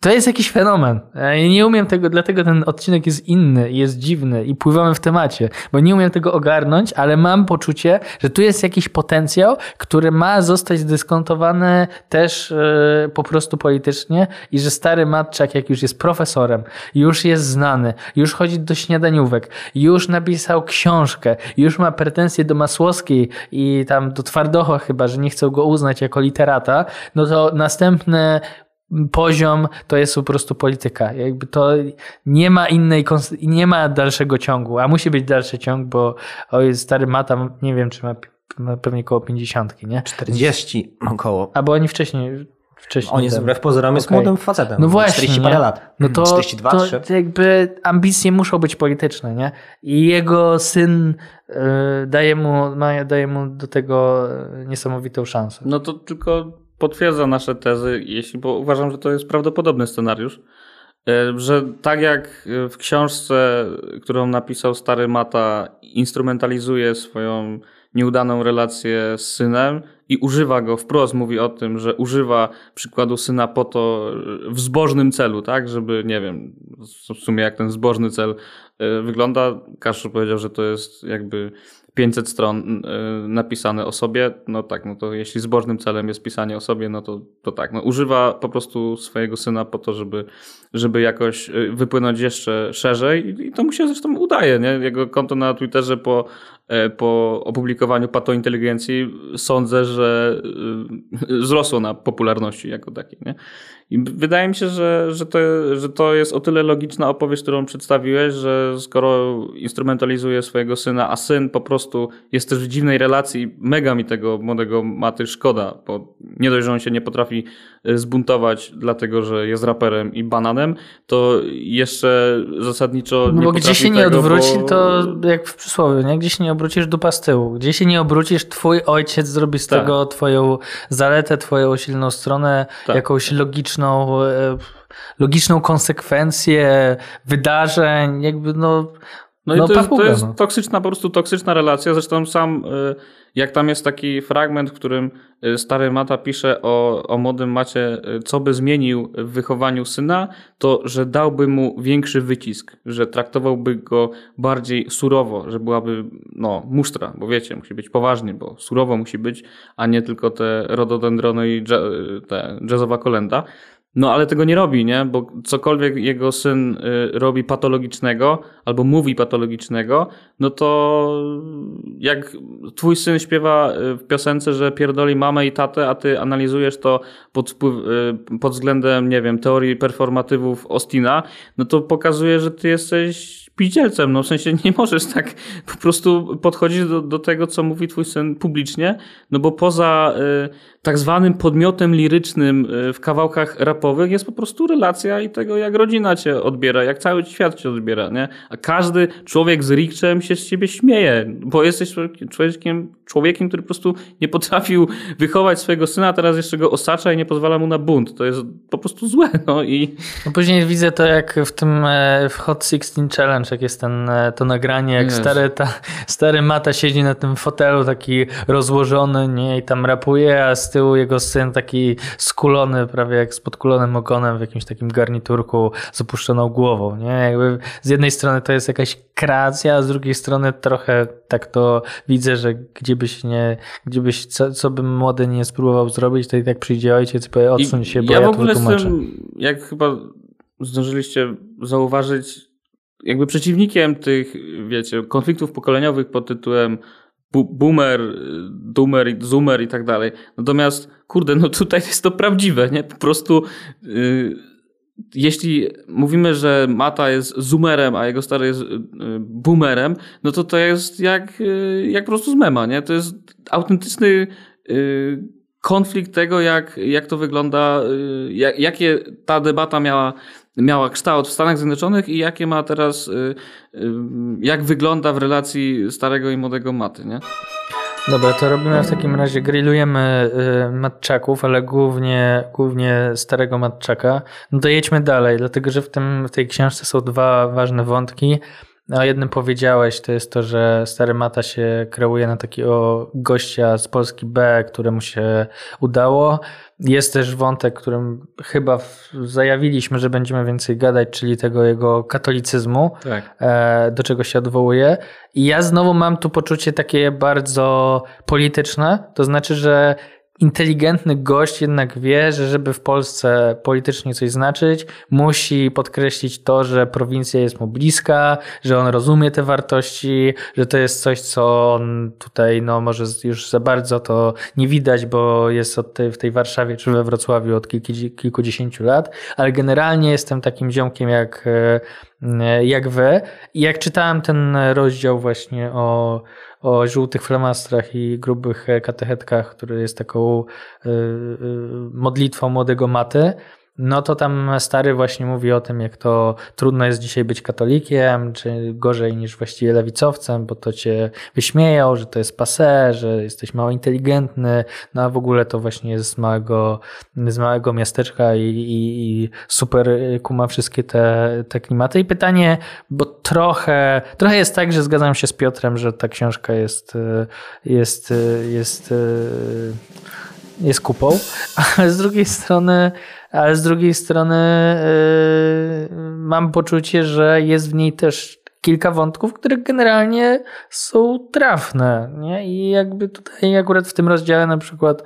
to jest jakiś fenomen. Ja nie umiem tego, dlatego ten odcinek jest inny, jest dziwny i pływamy w temacie, bo nie umiem tego ogarnąć, ale mam poczucie, że tu jest jakiś potencjał, który ma zostać zdyskontowany też e, po prostu politycznie i że stary Matczak, jak już jest profesorem, już jest znany, już chodzi do śniadaniówek, już napisał książkę, już ma pretensje do Masłowskiej i tam do Twardocha chyba, że nie chcą go uznać jako literata, no to następny poziom to jest po prostu polityka. Jakby to nie ma innej, nie ma dalszego ciągu, a musi być dalszy ciąg, bo oj, stary Mata, nie wiem, czy ma, ma pewnie koło 50, nie? 40 około. Albo oni wcześniej, wcześniej. On jest tam. wbrew pozorom jest Okej. młodym facetem. No właśnie, 40 parę nie? lat. No to, 42, to, 3. to jakby ambicje muszą być polityczne, nie? I jego syn y, daje, mu, ma, daje mu do tego y, niesamowitą szansę. No to tylko potwierdza nasze tezy, jeśli, bo uważam, że to jest prawdopodobny scenariusz. E, Że tak jak w książce, którą napisał stary Mata, instrumentalizuje swoją nieudaną relację z synem i używa go wprost, mówi o tym, że używa przykładu syna po to w zbożnym celu, tak, żeby, nie wiem, w sumie jak ten zbożny cel e, wygląda. Kaszur powiedział, że to jest jakby 500 stron y, napisane o sobie, no tak, no to jeśli zbożnym celem jest pisanie o sobie, no to, to tak, no używa po prostu swojego syna po to, żeby, żeby jakoś y, wypłynąć jeszcze szerzej i, to mu się zresztą udaje, nie? Jego konto na Twitterze po, e, po opublikowaniu patointeligencji sądzę, że y, wzrosło na popularności jako takiej, nie? I wydaje mi się, że, że, to, że to jest o tyle logiczna opowieść, którą przedstawiłeś, że skoro instrumentalizuje swojego syna, a syn po prostu jest też w dziwnej relacji, mega mi tego młodego maty szkoda, bo nie dość, że on się nie potrafi e, zbuntować dlatego, że jest raperem i bananem, to jeszcze zasadniczo No nie bo gdzie się nie tego, odwróci, bo... to jak w przysłowie, nie? Gdzie się nie obrócisz, dupa z tyłu. Gdzie się nie obrócisz, twój ojciec zrobi z Tak. tego twoją zaletę, twoją silną stronę, Tak. jakąś logiczną, e, logiczną konsekwencję wydarzeń, jakby no... No, i to, jest, to jest no. toksyczna, po prostu toksyczna relacja. Zresztą sam, y, jak tam jest taki fragment, w którym y, stary Mata pisze o, o młodym Macie, co by zmienił w wychowaniu syna, to że dałby mu większy wycisk, że traktowałby go bardziej surowo, że byłaby no, musztra, bo wiecie, musi być poważnie, bo surowo musi być, a nie tylko te rododendrony i dża, te jazzowa kolenda. No ale tego nie robi, nie? Bo cokolwiek jego syn y, robi patologicznego albo mówi patologicznego, no to jak twój syn śpiewa y, w piosence, że pierdoli mamę i tatę, a ty analizujesz to pod, y, pod względem, nie wiem, teorii performatywów Ostina, no to pokazuje, że ty jesteś śpicielcem, no w sensie nie możesz tak po prostu podchodzić do, do tego, co mówi twój syn publicznie, no bo poza y, tak zwanym podmiotem lirycznym y, w kawałkach rapowych jest po prostu relacja i tego, jak rodzina cię odbiera, jak cały świat cię odbiera, nie? A każdy człowiek z rikczem się z ciebie śmieje, bo jesteś człowiekiem, człowiekiem, który po prostu nie potrafił wychować swojego syna, a teraz jeszcze go osacza i nie pozwala mu na bunt. To jest po prostu złe, no i... No później widzę to jak w tym e, w Hot 16 Challenge, jak jest ten, e, to nagranie, jak stary, ta, stary Mata siedzi na tym fotelu taki rozłożony, nie, i tam rapuje, a z tyłu jego syn taki skulony, prawie jak z podkulonym ogonem w jakimś takim garniturku z opuszczoną głową, nie, jakby z jednej strony to jest jakaś kreacja, a z drugiej strony trochę tak to widzę, że gdzie byś nie, gdzie byś, co, co bym młody nie spróbował zrobić, to i tak przyjdzie ojciec i powie, odsuń się, bo ja, ja w ogóle to jestem, jak chyba zdążyliście zauważyć, jakby przeciwnikiem tych, wiecie, konfliktów pokoleniowych pod tytułem boomer, doomer, zoomer i tak dalej. Natomiast, kurde, no tutaj jest to prawdziwe, nie? Po prostu yy, jeśli mówimy, że Mata jest zoomerem, a jego stary jest yy, boomerem, no to to jest jak, yy, jak po prostu z mema, nie? To jest autentyczny konflikt tego, jak, jak to wygląda, jak, jakie ta debata miała miała kształt w Stanach Zjednoczonych i jakie ma teraz, y, y, jak wygląda w relacji starego i młodego maty, nie? Dobra, to robimy w takim razie, grillujemy y, matczaków, ale głównie, głównie starego matczaka. No to jedźmy dalej, dlatego że w, tym, w tej książce są dwa ważne wątki. O jednym powiedziałeś, to jest to, że stary Mata się kreuje na takiego gościa z Polski B, któremu się udało. Jest też wątek, którym chyba zajawiliśmy, że będziemy więcej gadać, czyli tego jego katolicyzmu, tak. do czego się odwołuje. I ja znowu mam tu poczucie takie bardzo polityczne, to znaczy, że inteligentny gość jednak wie, że żeby w Polsce politycznie coś znaczyć, musi podkreślić to, że prowincja jest mu bliska, że on rozumie te wartości, że to jest coś, co on tutaj, no może już za bardzo to nie widać, bo jest od tej, w tej Warszawie czy we Wrocławiu od kilku, kilkudziesięciu lat, ale generalnie jestem takim ziomkiem jak, jak wy. I jak czytałem ten rozdział właśnie o o żółtych flamastrach i grubych katechetkach, który jest taką y, y, modlitwą młodego maty, no to tam stary właśnie mówi o tym, jak to trudno jest dzisiaj być katolikiem, czy gorzej niż właściwie lewicowcem, bo to cię wyśmieją, że to jest passe, że jesteś mało inteligentny, no a w ogóle to właśnie jest z małego, z małego miasteczka i, i, i super kuma wszystkie te, te klimaty. I pytanie, bo trochę, trochę jest tak, że zgadzam się z Piotrem, że ta książka jest, jest, jest, jest, jest kupą, ale z drugiej strony ale z drugiej strony yy, mam poczucie, że jest w niej też kilka wątków, które generalnie są trafne. Nie? I jakby tutaj akurat w tym rozdziale na przykład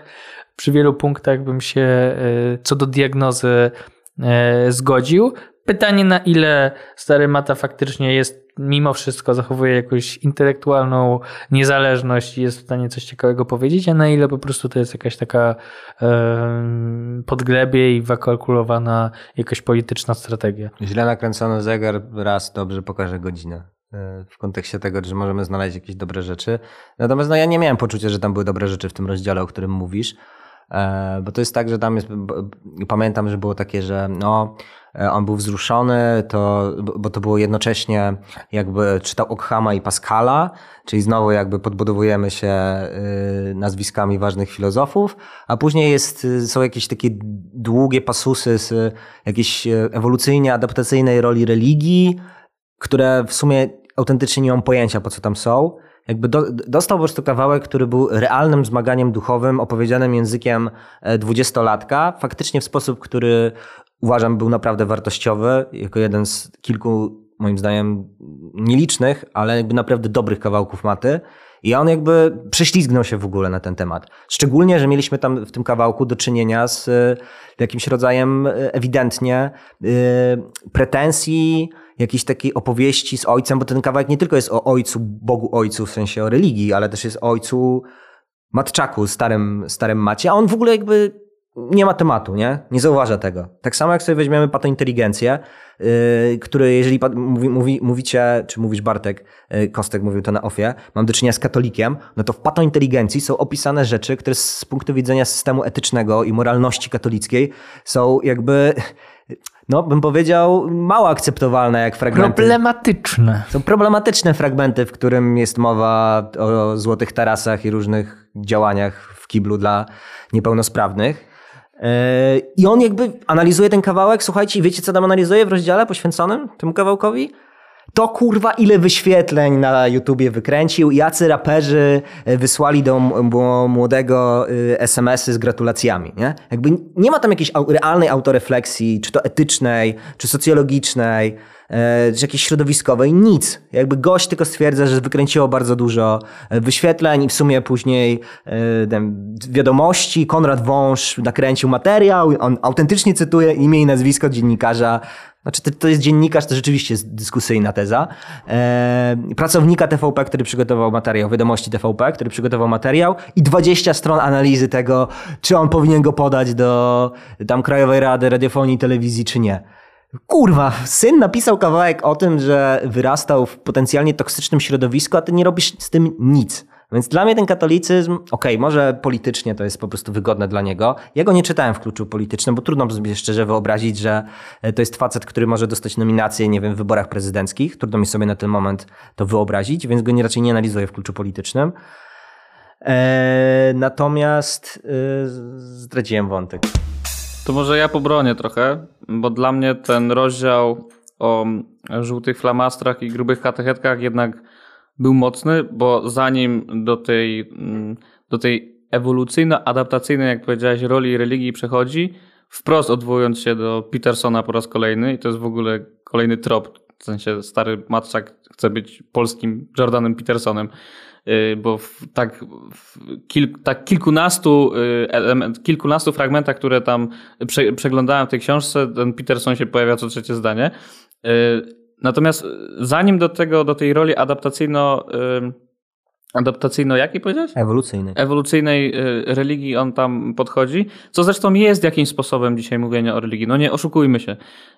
przy wielu punktach bym się yy, co do diagnozy yy, zgodził. Pytanie na ile stary Mata faktycznie jest mimo wszystko zachowuje jakąś intelektualną niezależność i jest w stanie coś ciekawego powiedzieć, a na ile po prostu to jest jakaś taka e, podglebie i wykalkulowana jakaś polityczna strategia. Źle nakręcony zegar raz dobrze pokaże godzinę e, w kontekście tego, że możemy znaleźć jakieś dobre rzeczy. Natomiast no, ja nie miałem poczucia, że tam były dobre rzeczy w tym rozdziale, o którym mówisz. E, bo to jest tak, że tam jest, pamiętam, że było takie, że no, e, on był wzruszony, to, bo to było jednocześnie jakby czytał Okhama i Pascala, czyli znowu jakby podbudowujemy się y, nazwiskami ważnych filozofów, a później jest, są jakieś takie długie pasusy z jakiejś ewolucyjnie adaptacyjnej roli religii, które w sumie autentycznie nie mam pojęcia po co tam są jakby do, dostał po prostu kawałek, który był realnym zmaganiem duchowym, opowiedzianym językiem e, dwudziestolatka, faktycznie w sposób, który uważam był naprawdę wartościowy, jako jeden z kilku, moim zdaniem, nielicznych, ale jakby naprawdę dobrych kawałków maty. I on jakby prześlizgnął się w ogóle na ten temat. Szczególnie, że mieliśmy tam w tym kawałku do czynienia z e, jakimś rodzajem e, ewidentnie pretensji, jakiejś takiej opowieści z ojcem, bo ten kawałek nie tylko jest o ojcu, Bogu ojcu, w sensie o religii, ale też jest o ojcu matczaku, starym, starym macie, a on w ogóle jakby nie ma tematu, nie? Nie zauważa tego. Tak samo jak sobie weźmiemy patointeligencję, yy, który jeżeli mówi, mówi, mówicie, czy mówisz Bartek, yy, Kostek mówił to na ofie, mam do czynienia z katolikiem, no to w patointeligencji są opisane rzeczy, które z punktu widzenia systemu etycznego i moralności katolickiej są jakby, no bym powiedział, mało akceptowalne jak fragmenty. Problematyczne. Są problematyczne fragmenty, w którym jest mowa o złotych tarasach i różnych działaniach w kiblu dla niepełnosprawnych. Yy, I on jakby analizuje ten kawałek, słuchajcie, i wiecie co tam analizuje w rozdziale poświęconym temu kawałkowi? To kurwa ile wyświetleń na YouTubie wykręcił, jacy raperzy e, wysłali do młodego y, SMS-y z gratulacjami, nie? Jakby nie ma tam jakiejś realnej autorefleksji, czy to etycznej, czy socjologicznej, e, czy jakiejś środowiskowej, nic. Jakby gość tylko stwierdza, że wykręciło bardzo dużo e, wyświetleń i w sumie później e, wiadomości, Konrad Wąż nakręcił materiał, on autentycznie cytuje imię i nazwisko dziennikarza, znaczy, to, jest dziennikarz, to rzeczywiście jest dyskusyjna teza. E, pracownika TVP, który przygotował materiał, wiadomości TVP, który przygotował materiał i 20 stron analizy tego, czy on powinien go podać do tam Krajowej Rady Radiofonii i Telewizji, czy nie. Kurwa, syn napisał kawałek o tym, że wyrastał w potencjalnie toksycznym środowisku, a ty nie robisz z tym nic. Więc dla mnie ten katolicyzm, okej, może politycznie to jest po prostu wygodne dla niego. Ja go nie czytałem w kluczu politycznym, bo trudno sobie szczerze wyobrazić, że e, to jest facet, który może dostać nominację, nie wiem, w wyborach prezydenckich. Trudno mi sobie na ten moment to wyobrazić, więc go nie, raczej nie analizuję w kluczu politycznym. E, natomiast e, zdradziłem wątek. To może ja pobronię trochę, bo dla mnie ten rozdział o żółtych flamastrach i grubych katechetkach jednak był mocny, bo zanim do tej, mm, do tej ewolucyjno-adaptacyjnej, jak powiedziałeś, roli religii przechodzi, wprost odwołując się do Petersona po raz kolejny i to jest w ogóle kolejny trop, w sensie stary Matczak chce być polskim Jordanem Petersonem, bo w tak, w kil, tak kilkunastu, yy, element, kilkunastu fragmentach, które tam prze, przeglądałem w tej książce, ten Peterson się pojawia co trzecie zdanie. Yy, Natomiast zanim do tego, do tej roli adaptacyjno, adaptacyjno jakiej powiedziałeś? Ewolucyjnej yy, religii on tam podchodzi, co zresztą jest jakimś sposobem dzisiaj mówienia o religii. No nie oszukujmy się.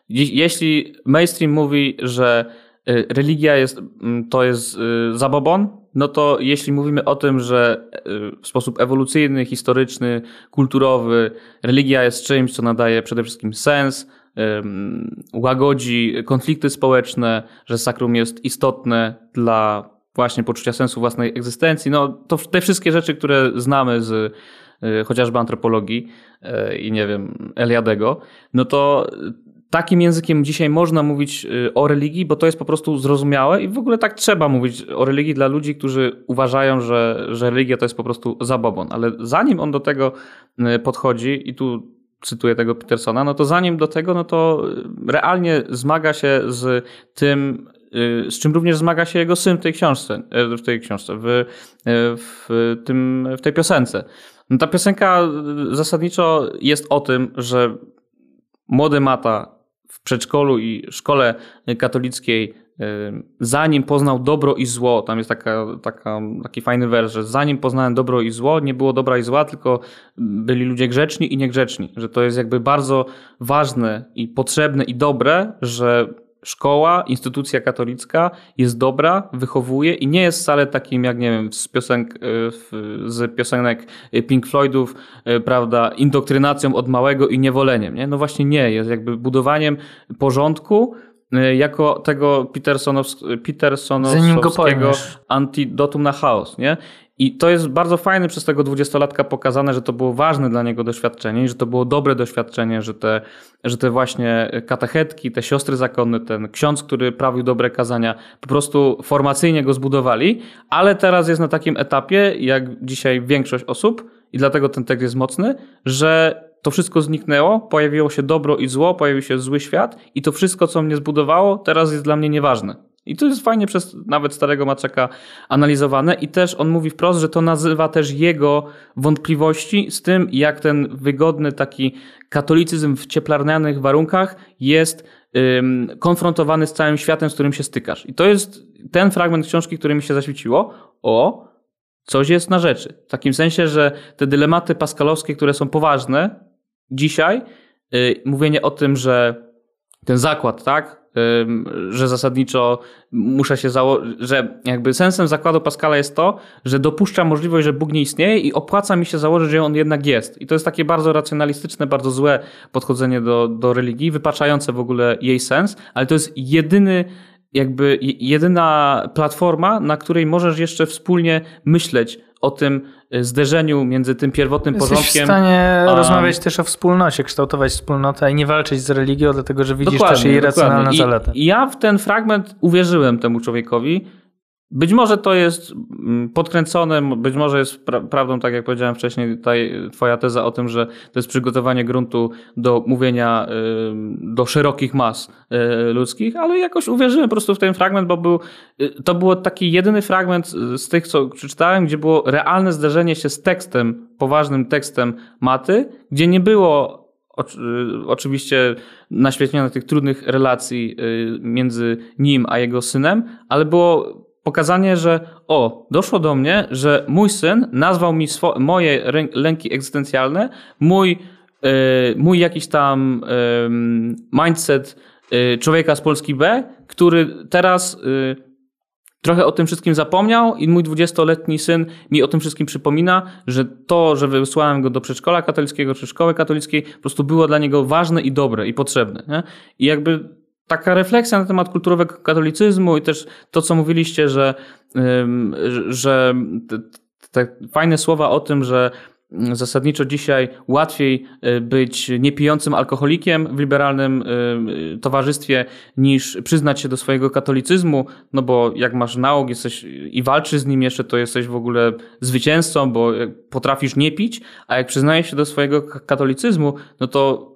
Jeśli mainstream mówi, że religia jest, mm, to jest zabobon, no to jeśli mówimy o tym, że yy, w sposób ewolucyjny, historyczny, kulturowy religia jest czymś, co nadaje przede wszystkim sens, łagodzi konflikty społeczne, że sakrum jest istotne dla właśnie poczucia sensu własnej egzystencji. No to te wszystkie rzeczy, które znamy z y, chociażby antropologii y, i nie wiem, Eliadego, no to takim językiem dzisiaj można mówić y, o religii, bo to jest po prostu zrozumiałe i w ogóle tak trzeba mówić o religii dla ludzi, którzy uważają, że, że religia to jest po prostu zabobon. Ale zanim on do tego y, podchodzi i tu cytuję tego Petersona, no to zanim do tego, no to realnie zmaga się z tym, y, z czym również zmaga się jego syn w tej książce, y, w tej książce, w, y, w, tym, w tej piosence. No ta piosenka zasadniczo jest o tym, że młody Mata przedszkolu i szkole katolickiej zanim poznał dobro i zło, tam jest taka, taka, taki fajny wers, że zanim poznałem dobro i zło, nie było dobra i zła, tylko byli ludzie grzeczni i niegrzeczni. Że to jest jakby bardzo ważne i potrzebne i dobre, że szkoła, instytucja katolicka jest dobra, wychowuje i nie jest wcale takim, jak nie wiem, z, piosenk, z piosenek Pink Floydów, prawda, indoktrynacją od małego i niewoleniem. Nie? No właśnie nie, jest jakby budowaniem porządku, jako tego Petersonows- Petersonowskiego antidotum na chaos, nie? I to jest bardzo fajne przez tego dwudziestolatka pokazane, że to było ważne dla niego doświadczenie i że to było dobre doświadczenie, że te, że te właśnie katechetki, te siostry zakonne, ten ksiądz, który prawił dobre kazania, po prostu formacyjnie go zbudowali, ale teraz jest na takim etapie, jak dzisiaj większość osób, i dlatego ten tekst jest mocny, że to wszystko zniknęło, pojawiło się dobro i zło, pojawił się zły świat i to wszystko, co mnie zbudowało, teraz jest dla mnie nieważne. I to jest fajnie przez nawet starego Maczeka analizowane i też on mówi wprost, że to nazywa też jego wątpliwości z tym, jak ten wygodny taki katolicyzm w cieplarnianych warunkach jest ym, konfrontowany z całym światem, z którym się stykasz. I to jest ten fragment książki, który mi się zaświeciło. O, coś jest na rzeczy. W takim sensie, że te dylematy paskalowskie, które są poważne, dzisiaj y, mówienie o tym, że ten zakład, tak, że zasadniczo muszę się założyć, że jakby sensem zakładu Pascala jest to, że dopuszcza możliwość, że Bóg nie istnieje i opłaca mi się założyć, że on jednak jest. I to jest takie bardzo racjonalistyczne, bardzo złe podchodzenie do, do religii, wypaczające w ogóle jej sens, ale to jest jedyny jakby je- jedyna platforma, na której możesz jeszcze wspólnie myśleć o tym y, zderzeniu między tym pierwotnym Jesteś w porządkiem. stanie a- rozmawiać też o wspólnocie, kształtować wspólnotę i nie walczyć z religią, dlatego że widzisz też jej dokładnie. racjonalne zalety. I ja w ten fragment uwierzyłem temu człowiekowi. Być może to jest mm, podkręcone, być może jest pra- prawdą, tak jak powiedziałem wcześniej, ta twoja teza o tym, że to jest przygotowanie gruntu do mówienia ym, do szerokich mas y, ludzkich, ale jakoś uwierzyłem po prostu w ten fragment, bo był, y, to było taki jedyny fragment y, z tych, co przeczytałem, gdzie było realne zderzenie się z tekstem, poważnym tekstem maty, gdzie nie było y, oczywiście naświetlenia tych trudnych relacji y, między nim a jego synem, ale było pokazanie, że o, doszło do mnie, że mój syn nazwał mi moje lęki egzystencjalne, mój, y, mój jakiś tam ym, mindset y, człowieka z Polski B, który teraz y, trochę o tym wszystkim zapomniał i mój 20-letni syn mi o tym wszystkim przypomina, że to, że wysłałem go do przedszkola katolickiego czy szkoły katolickiej, po prostu było dla niego ważne i dobre i potrzebne. Nie? I jakby taka refleksja na temat kulturowego katolicyzmu i też to, co mówiliście, że, że- te, fajne słowa o tym, że zasadniczo dzisiaj łatwiej y, być niepijącym alkoholikiem w liberalnym y, y, towarzystwie niż przyznać się do swojego katolicyzmu, no bo jak masz nauk jesteś i walczysz z nim jeszcze, to jesteś w ogóle zwycięzcą, bo potrafisz nie pić, a jak przyznajesz się do swojego katolicyzmu, no to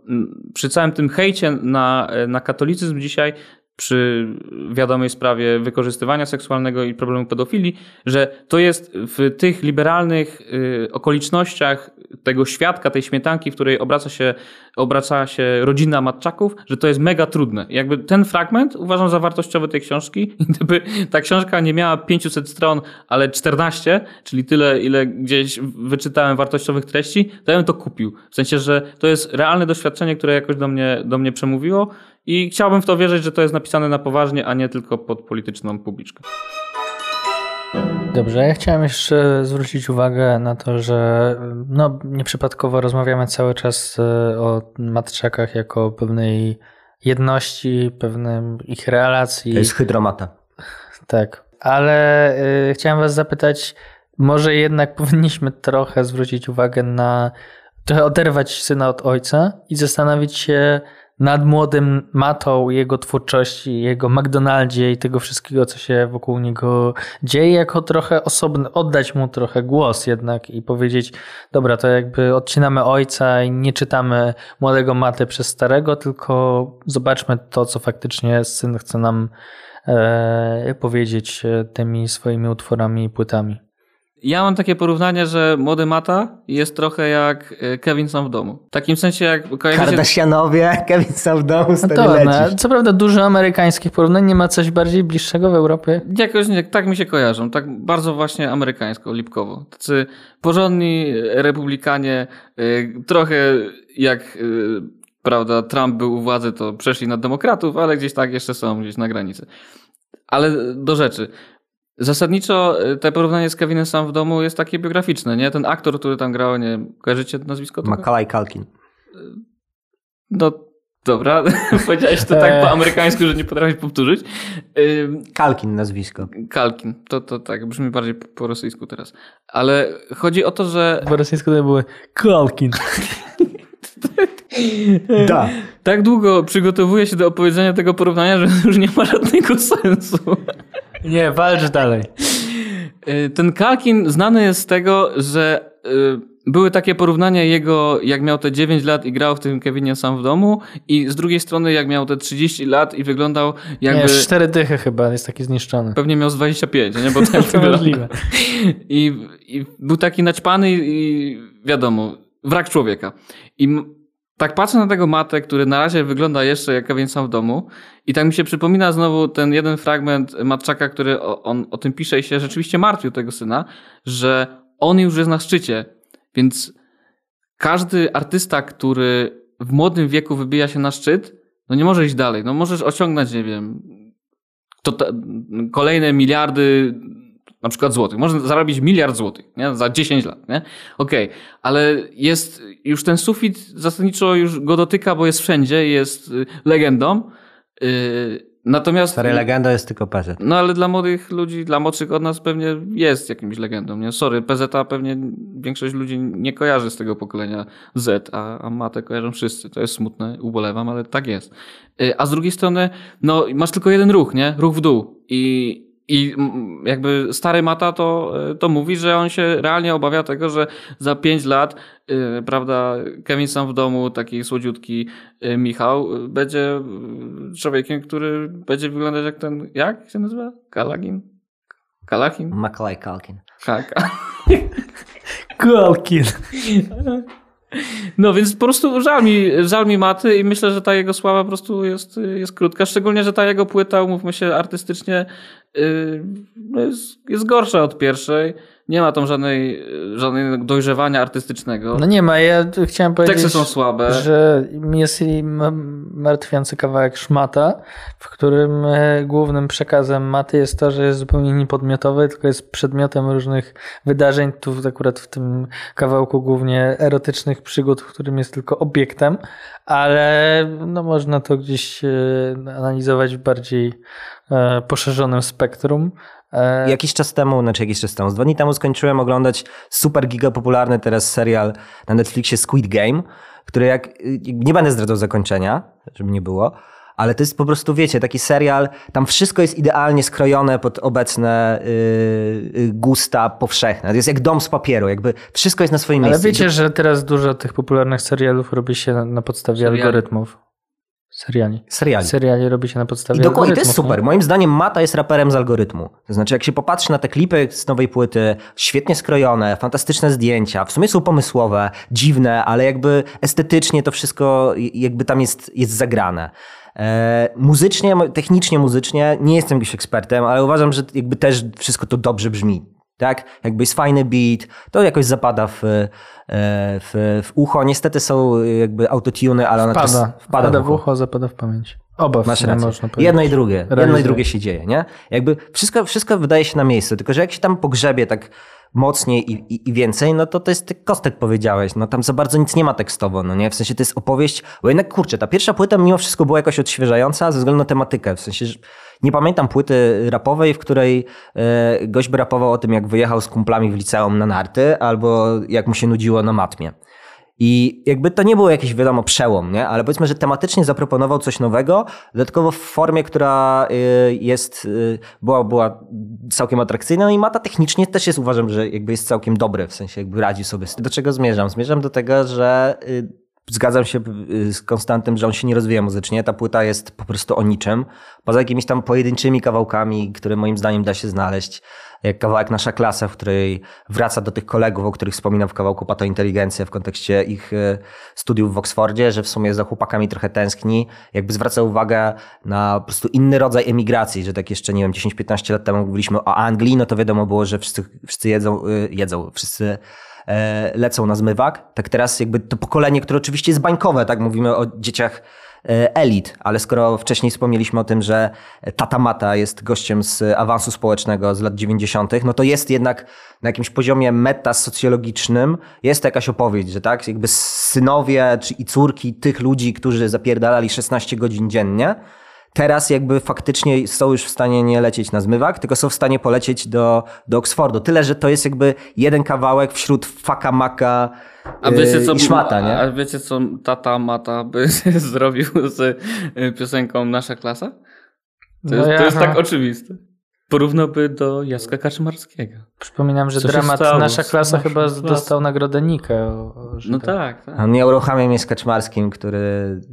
przy całym tym hejcie na, na katolicyzm dzisiaj przy wiadomej sprawie wykorzystywania seksualnego i problemu pedofilii, że to jest w tych liberalnych y, okolicznościach tego świadka, tej śmietanki, w której obraca się, obraca się rodzina Matczaków, że to jest mega trudne. Jakby ten fragment uważam za wartościowy tej książki. Gdyby ta książka nie miała 500 stron, ale 14, czyli tyle, ile gdzieś wyczytałem wartościowych treści, to ja bym to kupił. W sensie, że to jest realne doświadczenie, które jakoś do mnie, do mnie przemówiło i chciałbym w to wierzyć, że to jest napisane na poważnie, a nie tylko pod polityczną publiczkę. Dobrze, ja chciałem jeszcze zwrócić uwagę na to, że no, nieprzypadkowo rozmawiamy cały czas e, o matczakach jako pewnej jedności, pewnym ich relacji. To jest hydromata. Tak, ale y, chciałem was zapytać, może jednak powinniśmy trochę zwrócić uwagę na, trochę oderwać syna od ojca i zastanowić się nad młodym Matą, jego twórczości, jego McDonaldzie i tego wszystkiego, co się wokół niego dzieje, jako trochę osobny, oddać mu trochę głos jednak i powiedzieć, dobra, to jakby odcinamy ojca i nie czytamy młodego Maty przez starego, tylko zobaczmy to, co faktycznie syn chce nam e, powiedzieć e, tymi swoimi utworami i płytami. Ja mam takie porównanie, że młody Mata jest trochę jak e, Kevin sam w domu. W takim sensie jak kojarzycie... Kardashianowie, Kevin sam w domu, No stary to, no, lecisz. co prawda dużo amerykańskich porównań, nie ma coś bardziej bliższego w Europie? Jakoś nie, tak mi się kojarzą, tak bardzo właśnie amerykańsko, lipkowo. Tacy porządni republikanie, y, trochę jak prawda, Trump był u władzy, to przeszli na demokratów, ale gdzieś tak jeszcze są, gdzieś na granicy. Ale do rzeczy. Zasadniczo y, te porównanie z Kevinem sam w domu jest takie biograficzne, nie? Ten aktor, który tam grał, nie kojarzycie nazwisko? Macaulay Culkin. No dobra, powiedziałeś to tak po amerykańsku, że nie potrafisz powtórzyć. Kalkin nazwisko. Kalkin, to, to tak, brzmi bardziej po, po rosyjsku teraz. Ale chodzi o to, że Po rosyjsku to były Kalkin. Da. tak długo przygotowuję się do opowiedzenia tego porównania, że już nie ma żadnego sensu. Nie, walcz dalej. Y, Ten Kalkin znany jest z tego, że y, były takie porównania jego, jak miał te 9 lat i grał w tym Kevinie sam w domu i z drugiej strony jak miał te 30 lat i wyglądał jakby... Nie, cztery dychy chyba, jest taki zniszczony. Pewnie miał z 25, nie? Bo tak To wygląda. możliwe. I, I był taki naćpany i wiadomo, wrak człowieka. I tak patrzę na tego matę, który na razie wygląda jeszcze jak Kevin sam w domu i tak mi się przypomina znowu ten jeden fragment Matczaka, który o, on o tym pisze i się rzeczywiście martwił tego syna, że on już jest na szczycie, więc każdy artysta, który w młodym wieku wybija się na szczyt, no nie może iść dalej. No możesz osiągnąć, nie wiem, to te, kolejne miliardy na przykład złotych. Można zarobić miliard złotych nie? za 10 lat. Nie? Okej, okay. ale jest już ten sufit zasadniczo już go dotyka, bo jest wszędzie, jest y, legendą. Yy, Natomiast. Stary legenda jest tylko PZ. No ale dla młodych ludzi, dla młodszych od nas pewnie jest jakimś legendą. Nie? Sorry, PZ pewnie większość ludzi nie kojarzy z tego pokolenia Z, a, a matę kojarzą wszyscy. To jest smutne, ubolewam, ale tak jest. Y, a z drugiej strony, no masz tylko jeden ruch, nie? Ruch w dół. I, i jakby stary Mata to, e, to mówi, że on się realnie obawia tego, że za pięć lat, yy, prawda, Kevin sam w domu, taki słodziutki yy, Michał, yy, będzie człowiekiem, który będzie wyglądać jak ten, jak się nazywa? Kalagin? Kalachin? Macaulay Kalkin. Tak. Kalkin. No więc po prostu żal mi, żal mi Maty i myślę, że ta jego sława po prostu jest, jest krótka. Szczególnie, że ta jego płyta, umówmy się, artystycznie yy, jest, jest gorsza od pierwszej. Nie ma tam żadnej, żadnego dojrzewania artystycznego. No nie ma, ja chciałem powiedzieć, Teksty są słabe. że jest martwiący kawałek Szmata, w którym e, głównym przekazem Maty jest to, że jest zupełnie niepodmiotowy, tylko jest przedmiotem różnych wydarzeń, tu akurat w tym kawałku głównie erotycznych przygód, w którym jest tylko obiektem, ale no można to gdzieś e, analizować w bardziej e, poszerzonym spektrum. E, jakiś czas temu, znaczy jakiś czas temu, z dwa dni temu skończyłem oglądać super giga popularny teraz serial na Netflixie Squid Game, który jak, nie będę zdradzał zakończenia, żeby nie było, ale to jest po prostu, wiecie, taki serial, tam wszystko jest idealnie skrojone pod obecne yy, gusta powszechne. To jest jak dom z papieru, jakby wszystko jest na swoim miejscu. Ale wiecie, że teraz dużo tych popularnych serialów robi się na, na podstawie Seriali. algorytmów. Seriali. Seriali. Seriali robi się na podstawie I dokładnie, to jest super. Nie? Moim zdaniem Mata jest raperem z algorytmu. To znaczy, jak się popatrzy na te klipy z nowej płyty, świetnie skrojone, fantastyczne zdjęcia, w sumie są pomysłowe, dziwne, ale jakby estetycznie to wszystko jakby tam jest, jest zagrane. E, muzycznie, technicznie muzycznie nie jestem jakimś ekspertem, ale uważam, że jakby też wszystko to dobrze brzmi tak? Jakby jest fajny beat, to jakoś zapada w, e, w, w ucho. Niestety są jakby autotuny, ale ona wpada, też wpada w ucho. w ucho, zapada w pamięć. Oba Masz rację. można powiedzieć. Jedno i drugie. Realizuje. Jedno i drugie się dzieje, nie? Jakby wszystko, wszystko wydaje się na miejscu, tylko że jak się tam pogrzebie tak mocniej i, i, i, więcej, no to to jest kostek powiedziałeś, no tam za bardzo nic nie ma tekstowo, no nie? W sensie to jest opowieść, bo jednak kurczę, ta pierwsza płyta mimo wszystko była jakoś odświeżająca ze względu na tematykę, w sensie, że nie pamiętam płyty rapowej, w której e, gość by rapował o tym, jak wyjechał z kumplami w liceum na narty, albo jak mu się nudziło na matmie. I jakby to nie było jakiś, wiadomo, przełom, nie? ale powiedzmy, że tematycznie zaproponował coś nowego, dodatkowo w formie, która y, jest, y, była, była całkiem atrakcyjna, no i Mata technicznie też jest, uważam, że jakby jest całkiem dobry, w sensie jakby radzi sobie z tym. Do czego zmierzam? Zmierzam do tego, że y, zgadzam się z Konstantem, że on się nie rozwija muzycznie. Ta płyta jest po prostu o niczym. Poza jakimiś tam pojedynczymi kawałkami, które moim zdaniem da się znaleźć jak kawałek Nasza Klasa, w której wraca do tych kolegów, o których wspominam w kawałku Pato Inteligencja w kontekście ich e, studiów w Oksfordzie, że w sumie za chłopakami trochę tęskni, jakby zwraca uwagę na po prostu inny rodzaj emigracji, że tak jeszcze, nie wiem, 10-15 lat temu mówiliśmy o Anglii, no to wiadomo było, że wszyscy, wszyscy jedzą, e, jedzą, wszyscy lecą na zmywak. Tak teraz jakby to pokolenie, które oczywiście jest bańkowe, tak mówimy o dzieciach E, elit, ale skoro wcześniej wspomnieliśmy o tym, że Tata Mata jest gościem z awansu społecznego z lat 90., no to jest jednak na jakimś poziomie metasocjologicznym jest jakaś opowieść, że tak, jakby synowie czy i córki tych ludzi, którzy zapierdalali 16 godzin dziennie, teraz jakby faktycznie są już w stanie nie lecieć na zmywak, tylko są w stanie polecieć do, do Oksfordu. Tyle, że to jest jakby jeden kawałek wśród faka maka a wiecie, co, i szmata, nie? A wiecie co tata mata by zrobił z y, piosenką Nasza klasa? To, no jest, to jest tak oczywiste. Porównałby do Jacka Kaczmarskiego. Przypominam, że Co dramat Nasza klasa chyba klasa. dostał nagrodę Nikę. no tak, tak. On nie uruchamia mnie z Kaczmarskim, który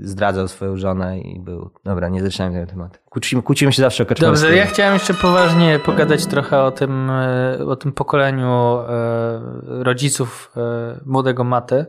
zdradzał swoją żonę i był... Dobra, nie zaczynamy tego tematu. Kłócimy, kłócimy się zawsze o Kaczmarskim. Dobrze, ja chciałem jeszcze poważnie pogadać trochę o tym, e, o tym pokoleniu e, rodziców e, młodego Maty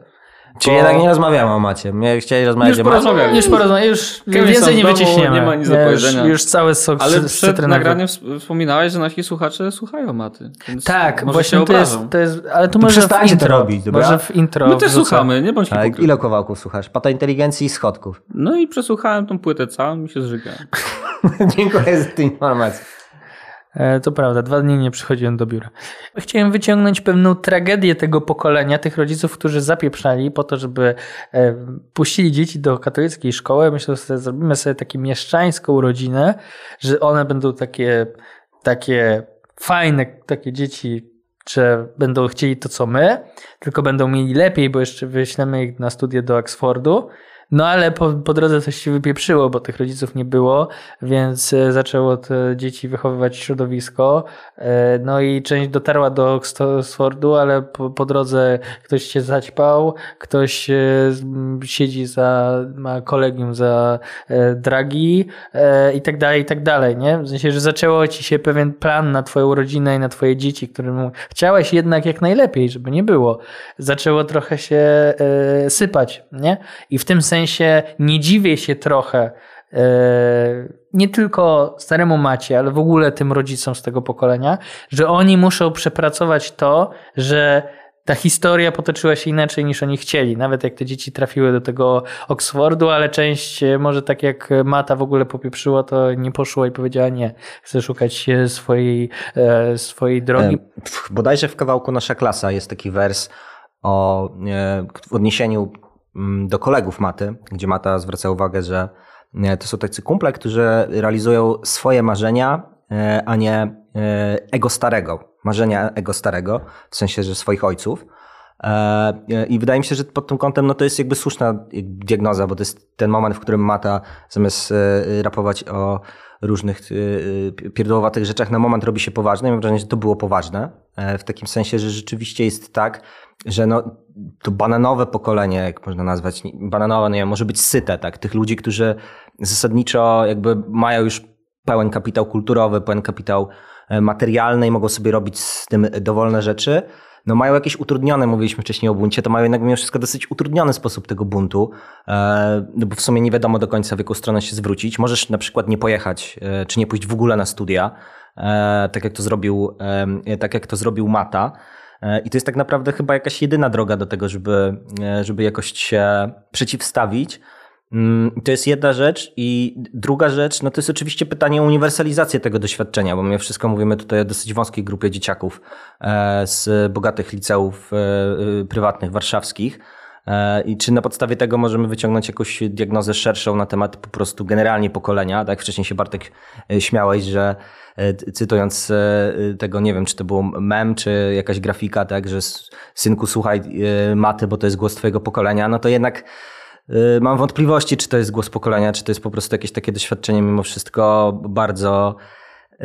Czyli jednak nie rozmawiamy o macie. Mnie chcieli rozmawiać Już o macie. Już porozmawiam, już Kevin więcej nie wyciśniemy. nie ma nic do już, powiedzenia. już całe sok Ale z- przed nagraniem wsp- wspominałeś, że nasi słuchacze słuchają maty. Tak, może właśnie się to jest, to jest, ale to To może w przestańcie to intro. robić, dobra? Może w intro. My też słuchamy, nie bądź hipokrytą. ile kawałków słuchasz? Pata inteligencji i schodków. No i przesłuchałem tą płytę całą, mi się zżyga. Dziękuję za tę informację. E, To prawda, dwa dni nie przychodziłem do biura. Chciałem wyciągnąć pewną tragedię tego pokolenia, tych rodziców, którzy zapieprzali po to, żeby e, puścili dzieci do katolickiej szkoły. Myślę, że zrobimy sobie taką mieszczańską rodzinę, że one będą takie, takie fajne, takie dzieci, że będą chcieli to, co my, tylko będą mieli lepiej, bo jeszcze wyślemy ich na studia do Oxfordu. No ale po, po drodze coś się wypieprzyło, bo tych rodziców nie było, więc e, zaczęło te dzieci wychowywać środowisko. E, No i część dotarła do Oxfordu, ale po, po drodze ktoś się zaćpał, ktoś e, siedzi za, ma kolegium za dragi i tak dalej, i tak dalej, nie? W sensie, że zaczęło ci się pewien plan na twoją rodzinę i na twoje dzieci, którym chciałeś jednak jak najlepiej, żeby nie było. Zaczęło trochę się sypać, nie? I w tym sensie nie dziwię się trochę e, nie tylko staremu Macie, ale w ogóle tym rodzicom z tego pokolenia, że oni muszą przepracować to, że ta historia potoczyła się inaczej niż oni chcieli. Nawet jak te dzieci trafiły do tego Oxfordu, ale część e, może tak jak Mata w ogóle popieprzyła, to nie poszła i powiedziała nie, chcę szukać e, swojej, swojej drogi. Bodajże w kawałku Nasza klasa jest taki wers o w odniesieniu do kolegów Maty, gdzie Mata zwraca uwagę, że e, to są tacy kumple, którzy realizują swoje marzenia, e, a nie e, ego starego. Marzenia ego starego, w sensie, że swoich ojców. E, I wydaje mi się, że pod tym kątem no to jest jakby słuszna diagnoza, bo to jest ten moment, w którym Mata zamiast e, rapować o różnych e, pierdołowatych rzeczach, na moment robi się poważny. Ja mam wrażenie, że to było poważne. W takim sensie, że rzeczywiście jest tak, że no, to bananowe pokolenie, jak można nazwać, bananowe, nie wiem, może być syte, tak? Tych ludzi, którzy zasadniczo jakby mają już pełen kapitał kulturowy, pełen kapitał materialny i mogą sobie robić z tym dowolne rzeczy. No mają jakieś utrudnione, mówiliśmy wcześniej o buncie, to mają jednak mimo wszystko dosyć utrudniony sposób tego buntu, e, no bo w sumie nie wiadomo do końca w jaką stronę się zwrócić. Możesz na przykład nie pojechać, e, czy nie pójść w ogóle na studia, e, tak jak to zrobił, tak jak to zrobił Mata. I to jest tak naprawdę chyba jakaś jedyna droga do tego, żeby, żeby jakoś się przeciwstawić. Mm, To jest jedna rzecz i druga rzecz, no to jest oczywiście pytanie o uniwersalizację tego doświadczenia, bo my wszystko mówimy tutaj o dosyć wąskiej grupie dzieciaków e, z bogatych liceów e, e, prywatnych warszawskich. I czy na podstawie tego możemy wyciągnąć jakąś diagnozę szerszą na temat po prostu generalnie pokolenia? Tak, wcześniej się Bartek śmiałeś, że cytując tego, nie wiem, czy to był mem, czy jakaś grafika, tak, że synku słuchaj maty, bo to jest głos twojego pokolenia, no to jednak Mam wątpliwości, czy to jest głos pokolenia, czy to jest po prostu jakieś takie doświadczenie mimo wszystko bardzo y,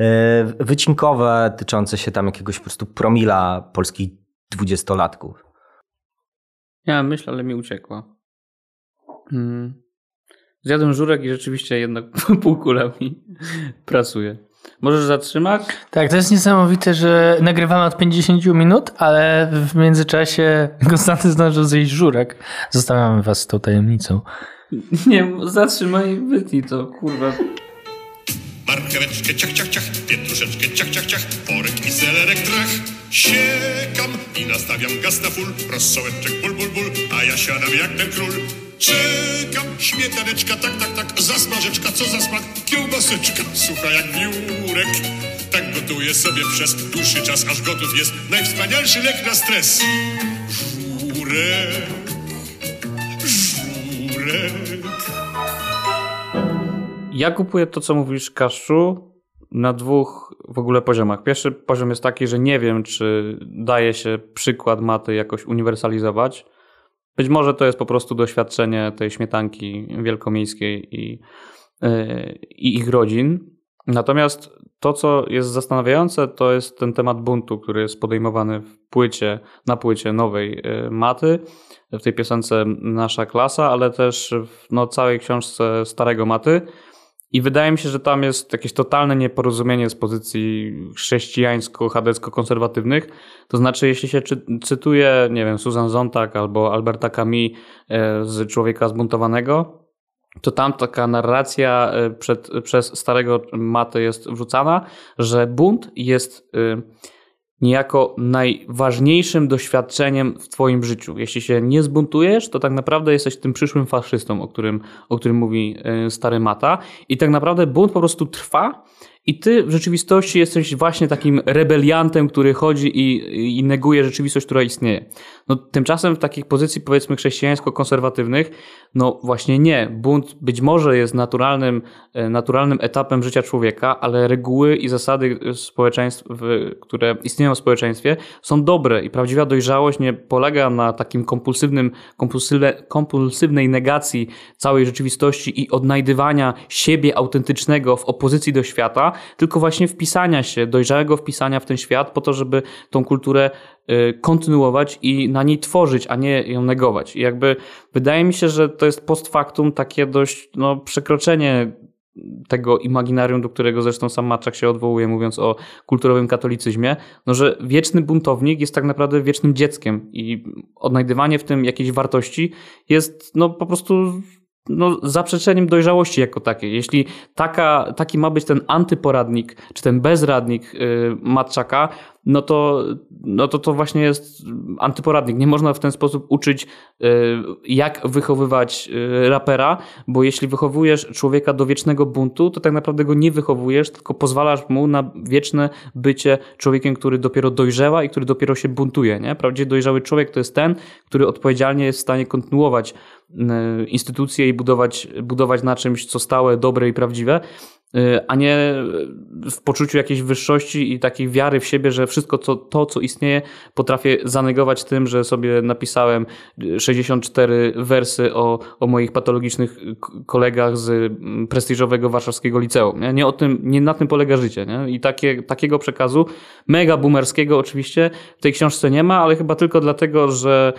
wycinkowe, tyczące się tam jakiegoś po prostu promila polskich dwudziestolatków. Miałem myśl, ale mi uciekła. Hmm. Zjadłem żurek i rzeczywiście jednak półkula mi pracuje. Możesz zatrzymać? Tak, to jest niesamowite, że nagrywamy od 50 minut, ale w międzyczasie Konstanty zdążył zjeść żurek. Zostawiamy was z tą tajemnicą. Nie, zatrzymaj i wytnij to, kurwa. Marcheweczkę ciach, ciach, ciach, pietruszeczkę ciach, ciach, ciach, porek i zelerek trach. Siekam i nastawiam gaz na full, rosołeczek ból, ból, ból, a ja siadam jak ten król. Czekam, śmietaneczka, tak, tak, tak, zasmażeczka, co za smak, kiełbaseczka, sucha jak wiórek. Tak gotuję sobie przez dłuższy czas, aż gotów jest najwspanialszy lek na stres. Żurek, żurek. Ja kupuję to, co mówisz, Kaszczu, na dwóch w ogóle poziomach. Pierwszy poziom jest taki, że nie wiem, czy daje się przykład maty jakoś uniwersalizować. Być może to jest po prostu doświadczenie tej śmietanki wielkomiejskiej i, yy, i ich rodzin. Natomiast to, co jest zastanawiające, to jest ten temat buntu, który jest podejmowany w płycie, na płycie nowej yy, maty, w tej piosence Nasza klasa, ale też w no, całej książce Starego Maty. I wydaje mi się, że tam jest jakieś totalne nieporozumienie z pozycji chrześcijańsko-chadecko-konserwatywnych. To znaczy, jeśli się czy, cytuje, nie wiem, Susan Zontag albo Alberta Camus e, z Człowieka Zbuntowanego, to tam taka narracja e, przed, przez starego Matę jest wrzucana, że bunt jest e, niejako najważniejszym doświadczeniem w Twoim życiu. Jeśli się nie zbuntujesz, to tak naprawdę jesteś tym przyszłym faszystą, o którym, o którym mówi stary Mata. I tak naprawdę bunt po prostu trwa i ty w rzeczywistości jesteś właśnie takim rebeliantem, który chodzi i, i neguje rzeczywistość, która istnieje. No, tymczasem w takich pozycji powiedzmy chrześcijańsko-konserwatywnych, no właśnie nie. Bunt być może jest naturalnym, e, naturalnym etapem życia człowieka, ale reguły i zasady społeczeństw, które istnieją w społeczeństwie są dobre i prawdziwa dojrzałość nie polega na takim kompulsywnym, kompulsywnej negacji całej rzeczywistości i odnajdywania siebie autentycznego w opozycji do świata, tylko właśnie wpisania się, dojrzałego wpisania w ten świat po to, żeby tą kulturę y, kontynuować i na niej tworzyć, a nie ją negować. I jakby wydaje mi się, że to jest post factum takie dość no, przekroczenie tego imaginarium, do którego zresztą sam Maczak się odwołuje, mówiąc o kulturowym katolicyzmie, no że wieczny buntownik jest tak naprawdę wiecznym dzieckiem i odnajdywanie w tym jakiejś wartości jest no po prostu no, zaprzeczeniem dojrzałości jako takiej. Jeśli taka, taki ma być ten antyporadnik, czy ten bezradnik yy, Matczaka, no to, no to to właśnie jest antyporadnik. Nie można w ten sposób uczyć, y, jak wychowywać y, rapera, bo jeśli wychowujesz człowieka do wiecznego buntu, to tak naprawdę go nie wychowujesz, tylko pozwalasz mu na wieczne bycie człowiekiem, który dopiero dojrzewa i który dopiero się buntuje. Nie? Prawdziwie dojrzały człowiek to jest ten, który odpowiedzialnie jest w stanie kontynuować instytucje i budować, budować na czymś, co stałe, dobre i prawdziwe. Y, a nie w poczuciu jakiejś wyższości i takiej wiary w siebie, że wszystko co, to, co istnieje, potrafię zanegować tym, że sobie napisałem 64 wersy o, o moich patologicznych kolegach z mm, prestiżowego warszawskiego liceum. Nie, nie o tym, nie na tym polega życie. Nie? I takie, takiego przekazu, mega boomerskiego oczywiście, w tej książce nie ma, ale chyba tylko dlatego, że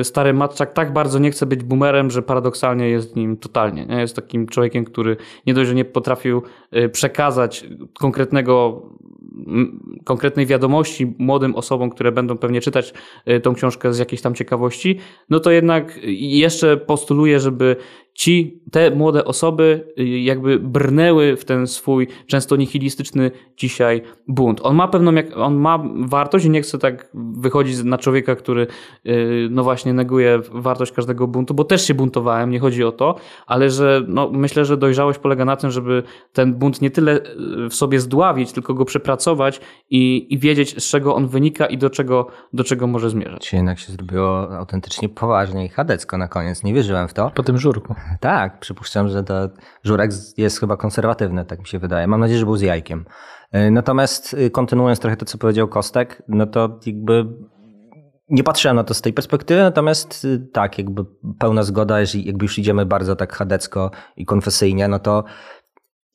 y, stary Matczak tak bardzo nie chce być boomerem, że paradoksalnie jest nim totalnie. Nie? Jest takim człowiekiem, który nie dość, że nie potrafił przekazać konkretnego konkretnej wiadomości młodym osobom, które będą pewnie czytać y, tą książkę z jakiejś tam ciekawości, no to jednak jeszcze postuluję, żeby ci, te młode osoby y, jakby brnęły w ten swój często nihilistyczny dzisiaj bunt. On ma pewną, on ma wartość i nie chcę tak wychodzić na człowieka, który y, no właśnie neguje wartość każdego buntu, bo też się buntowałem, nie chodzi o to, ale że no myślę, że dojrzałość polega na tym, żeby ten bunt nie tyle y, w sobie zdławić, tylko go przepracować i, i wiedzieć z czego on wynika i do czego, do czego może zmierzać. Czy jednak się zrobiło autentycznie poważnie i chadecko na koniec, nie wierzyłem w to. Po tym żurku. Tak, przypuszczam, że to żurek jest chyba konserwatywny, tak mi się wydaje. Mam nadzieję, że był z jajkiem. E, natomiast y, kontynuując trochę to, co powiedział Kostek, no to jakby nie patrzyłem na to z tej perspektywy, natomiast y, tak, jakby pełna zgoda, jeżeli jakby już idziemy bardzo tak chadecko i konfesyjnie, no to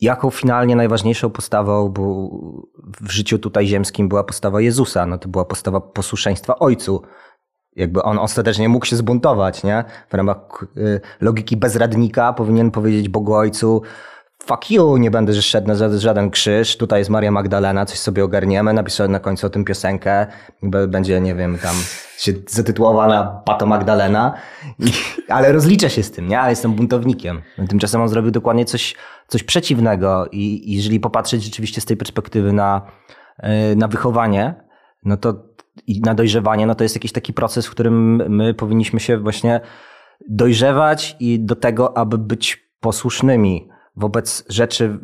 jaką finalnie najważniejszą postawą w życiu tutaj ziemskim była postawa Jezusa? No to była postawa posłuszeństwa Ojcu jakby on ostatecznie mógł się zbuntować, nie? W ramach y, logiki bezradnika powinien powiedzieć Bogu Ojcu, fuck you, nie będę szedł na żaden krzyż, tutaj jest Maria Magdalena, coś sobie ogarniemy, napisałem na końcu o tym piosenkę, będzie, nie wiem, tam się zatytułowana Pato Magdalena, ale rozliczę się z tym, nie? Ale jestem buntownikiem. Tymczasem on zrobił dokładnie coś, coś przeciwnego i, i jeżeli popatrzeć rzeczywiście z tej perspektywy na, y, na wychowanie, no to i na dojrzewanie, no to jest jakiś taki proces, w którym my powinniśmy się właśnie dojrzewać i do tego, aby być posłusznymi wobec rzeczy,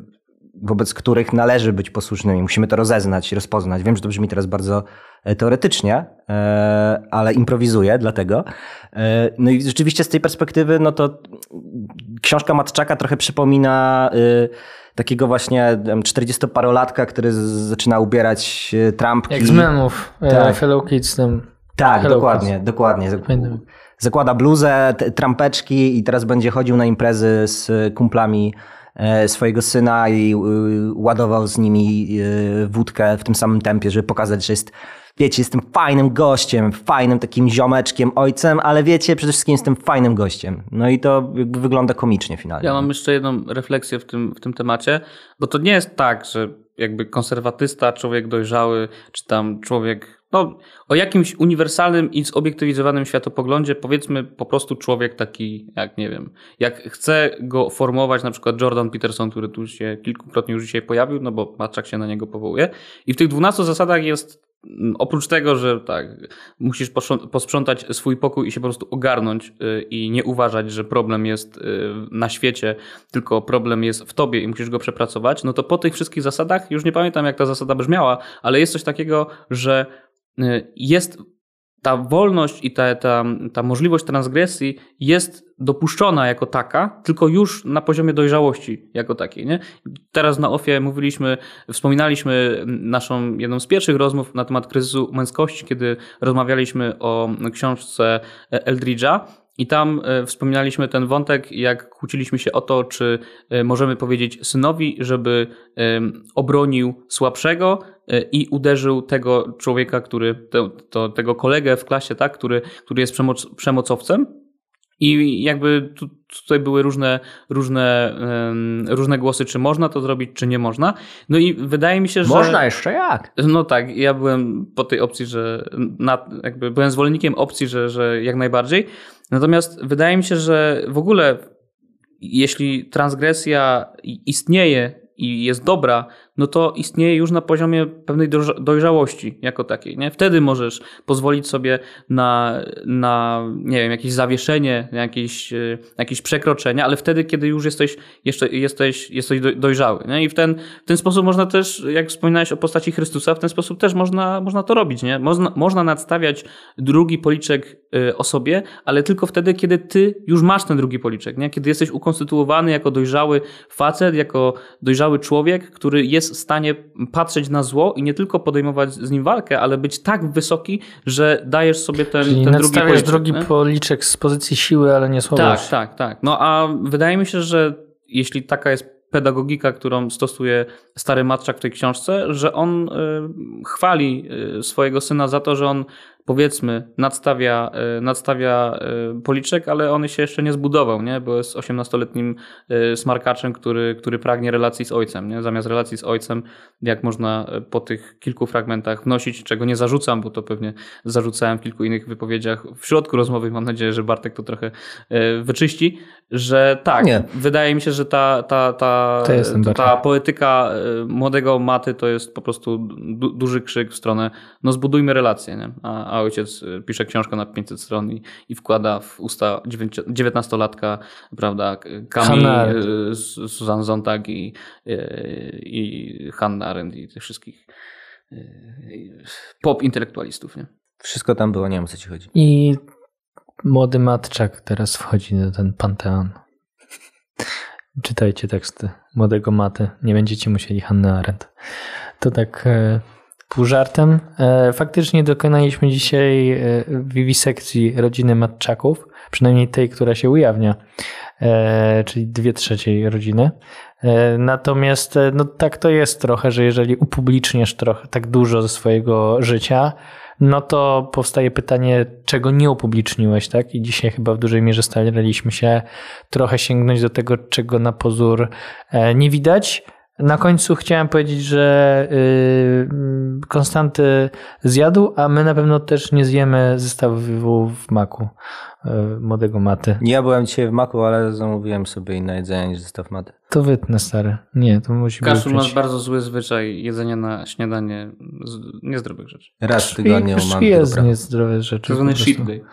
wobec których należy być posłusznymi. Musimy to rozeznać, rozpoznać. Wiem, że to brzmi teraz bardzo e, teoretycznie, e, ale improwizuję dlatego. E, no i rzeczywiście z tej perspektywy, no to książka Matczaka trochę przypomina takiego właśnie 40-parolatka, który zaczyna ubierać e, trampki. Jak z memów, e, tak. Fellow Kids. Tam. Tak, Hello dokładnie, Kids. dokładnie. Zakłada bluzę, trampeczki i teraz będzie chodził na imprezy z kumplami e, swojego syna i ładował z nimi wódkę w tym samym tempie, żeby pokazać, że jest wiecie, jestem fajnym gościem, fajnym takim ziomeczkiem, ojcem, ale wiecie, przede wszystkim jestem fajnym gościem. No i to jakby wygląda komicznie finalnie. Ja mam jeszcze jedną refleksję w tym, w tym temacie, bo to nie jest tak, że jakby konserwatysta, człowiek dojrzały, czy tam człowiek, no o jakimś uniwersalnym i zobiektywizowanym światopoglądzie, powiedzmy po prostu człowiek taki, jak nie wiem, jak chce go formować na przykład Jordan Peterson, który tu się kilkukrotnie już dzisiaj pojawił, no bo Matczak się na niego powołuje i w tych 12 zasadach jest Oprócz tego, że tak, musisz posprząt- posprzątać swój pokój i się po prostu ogarnąć y, i nie uważać, że problem jest y, na świecie, tylko problem jest w tobie i musisz go przepracować, no to po tych wszystkich zasadach, już nie pamiętam jak ta zasada brzmiała, ale jest coś takiego, że y, jest ta wolność i ta, ta, ta możliwość transgresji jest dopuszczona jako taka, tylko już na poziomie dojrzałości jako takiej. Nie? Teraz na OFIE mówiliśmy, wspominaliśmy naszą jedną z pierwszych rozmów na temat kryzysu męskości, kiedy rozmawialiśmy o książce Eldridge'a i tam e, wspominaliśmy ten wątek, jak kłóciliśmy się o to, czy e, możemy powiedzieć synowi, żeby obronił słabszego i uderzył tego człowieka, który, te, to, tego kolegę w klasie, tak, który, który jest przemoc, przemocowcem. I jakby tu, tutaj były różne, różne, um, różne głosy, czy można to zrobić, czy nie można. No i wydaje mi się, że. Można jeszcze jak? No tak, ja byłem po tej opcji, że na, jakby byłem zwolennikiem opcji, że, że jak najbardziej. Natomiast wydaje mi się, że w ogóle jeśli transgresja istnieje i jest dobra, no to istnieje już na poziomie pewnej dojrzałości jako takiej. Nie? Wtedy możesz pozwolić sobie na, na nie wiem, jakieś zawieszenie, jakieś, e, jakieś przekroczenia, ale wtedy, kiedy już jesteś jeszcze jesteś, jesteś dojrzały. Nie? I w ten, w ten sposób można też, jak wspominałeś o postaci Chrystusa, w ten sposób też można, można to robić. Nie? Można, można nadstawiać drugi policzek e, osobie, ale tylko wtedy, kiedy ty już masz ten drugi policzek. Nie? Kiedy jesteś ukonstytuowany jako dojrzały facet, jako dojrzały człowiek, który jest w stanie patrzeć na zło i nie tylko podejmować z nim walkę, ale być tak wysoki, że dajesz sobie ten, Czyli ten drugi policzek. drugi policzek z pozycji siły, ale nie słabości. Tak, tak, tak. No a wydaje mi się, że jeśli taka jest pedagogika, którą stosuje stary Matczak w tej książce, że on y, chwali y, swojego syna za to, że on powiedzmy, nadstawia, e, nadstawia e, policzek, ale on się jeszcze nie zbudował, nie? bo jest 18-letnim e, smarkaczem, który, który pragnie relacji z ojcem. Nie? Zamiast relacji z ojcem, jak można po tych kilku fragmentach wnosić, czego nie zarzucam, bo to pewnie zarzucałem w kilku innych wypowiedziach w środku rozmowy, mam nadzieję, że Bartek to trochę wyczyści, że tak, nie. wydaje mi się, że ta, ta, ta, ta, ta poetyka młodego Maty to jest po prostu du duży krzyk w stronę, no zbudujmy relacje, nie? A, a ojciec y, pisze książkę na 500 stron i, i wkłada w usta 19-latka, prawda, Camille, y, Susan Zontag i, y, i Hannah Arendt i tych wszystkich pop intelektualistów, nie? Wszystko tam było, nie wiem o co ci chodzi. I młody Matczak teraz wchodzi do ten panteon. Czytajcie teksty młodego Maty. Nie będziecie musieli Hannah Arendt. To tak e, pół żartem. E, faktycznie dokonaliśmy dzisiaj e, wiwisekcji rodziny Matczaków, przynajmniej tej, która się ujawnia, e, czyli dwie trzeciej rodziny. Natomiast no, tak to jest trochę, że jeżeli upubliczniesz trochę tak dużo ze swojego życia, no to powstaje pytanie, czego nie upubliczniłeś, tak? I dzisiaj chyba w dużej mierze staraliśmy się trochę sięgnąć do tego, czego na pozór nie widać, na końcu chciałem powiedzieć, że yy, Konstanty zjadł, a my na pewno też nie zjemy zestawu w maku yy, młodego maty. Ja byłem dzisiaj w maku, ale zamówiłem sobie inne jedzenie niż zestaw maty. To wytnę, stary. Nie, to musi być. Kaszul ma bardzo zły zwyczaj jedzenia na śniadanie z niezdrowych rzeczy. Raz w tygodniu mam jest niezdrowe rzeczy. To zwany cheat day.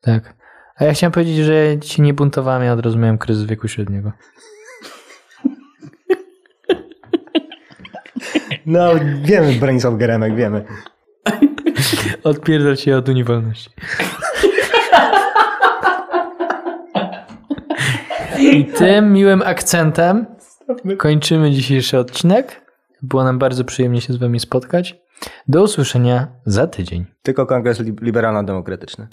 Tak. A ja chciałem powiedzieć, że ci nie buntowałem, ja od razu miałem kryzys wieku średniego. No, wiemy, Bronisław Geremek, wiemy. Odpierdol się od Unii Wolności. I tym miłym akcentem kończymy dzisiejszy odcinek. Było nam bardzo przyjemnie się z wami spotkać. Do usłyszenia za tydzień. Tylko Kongres Liberalno-Demokratyczny.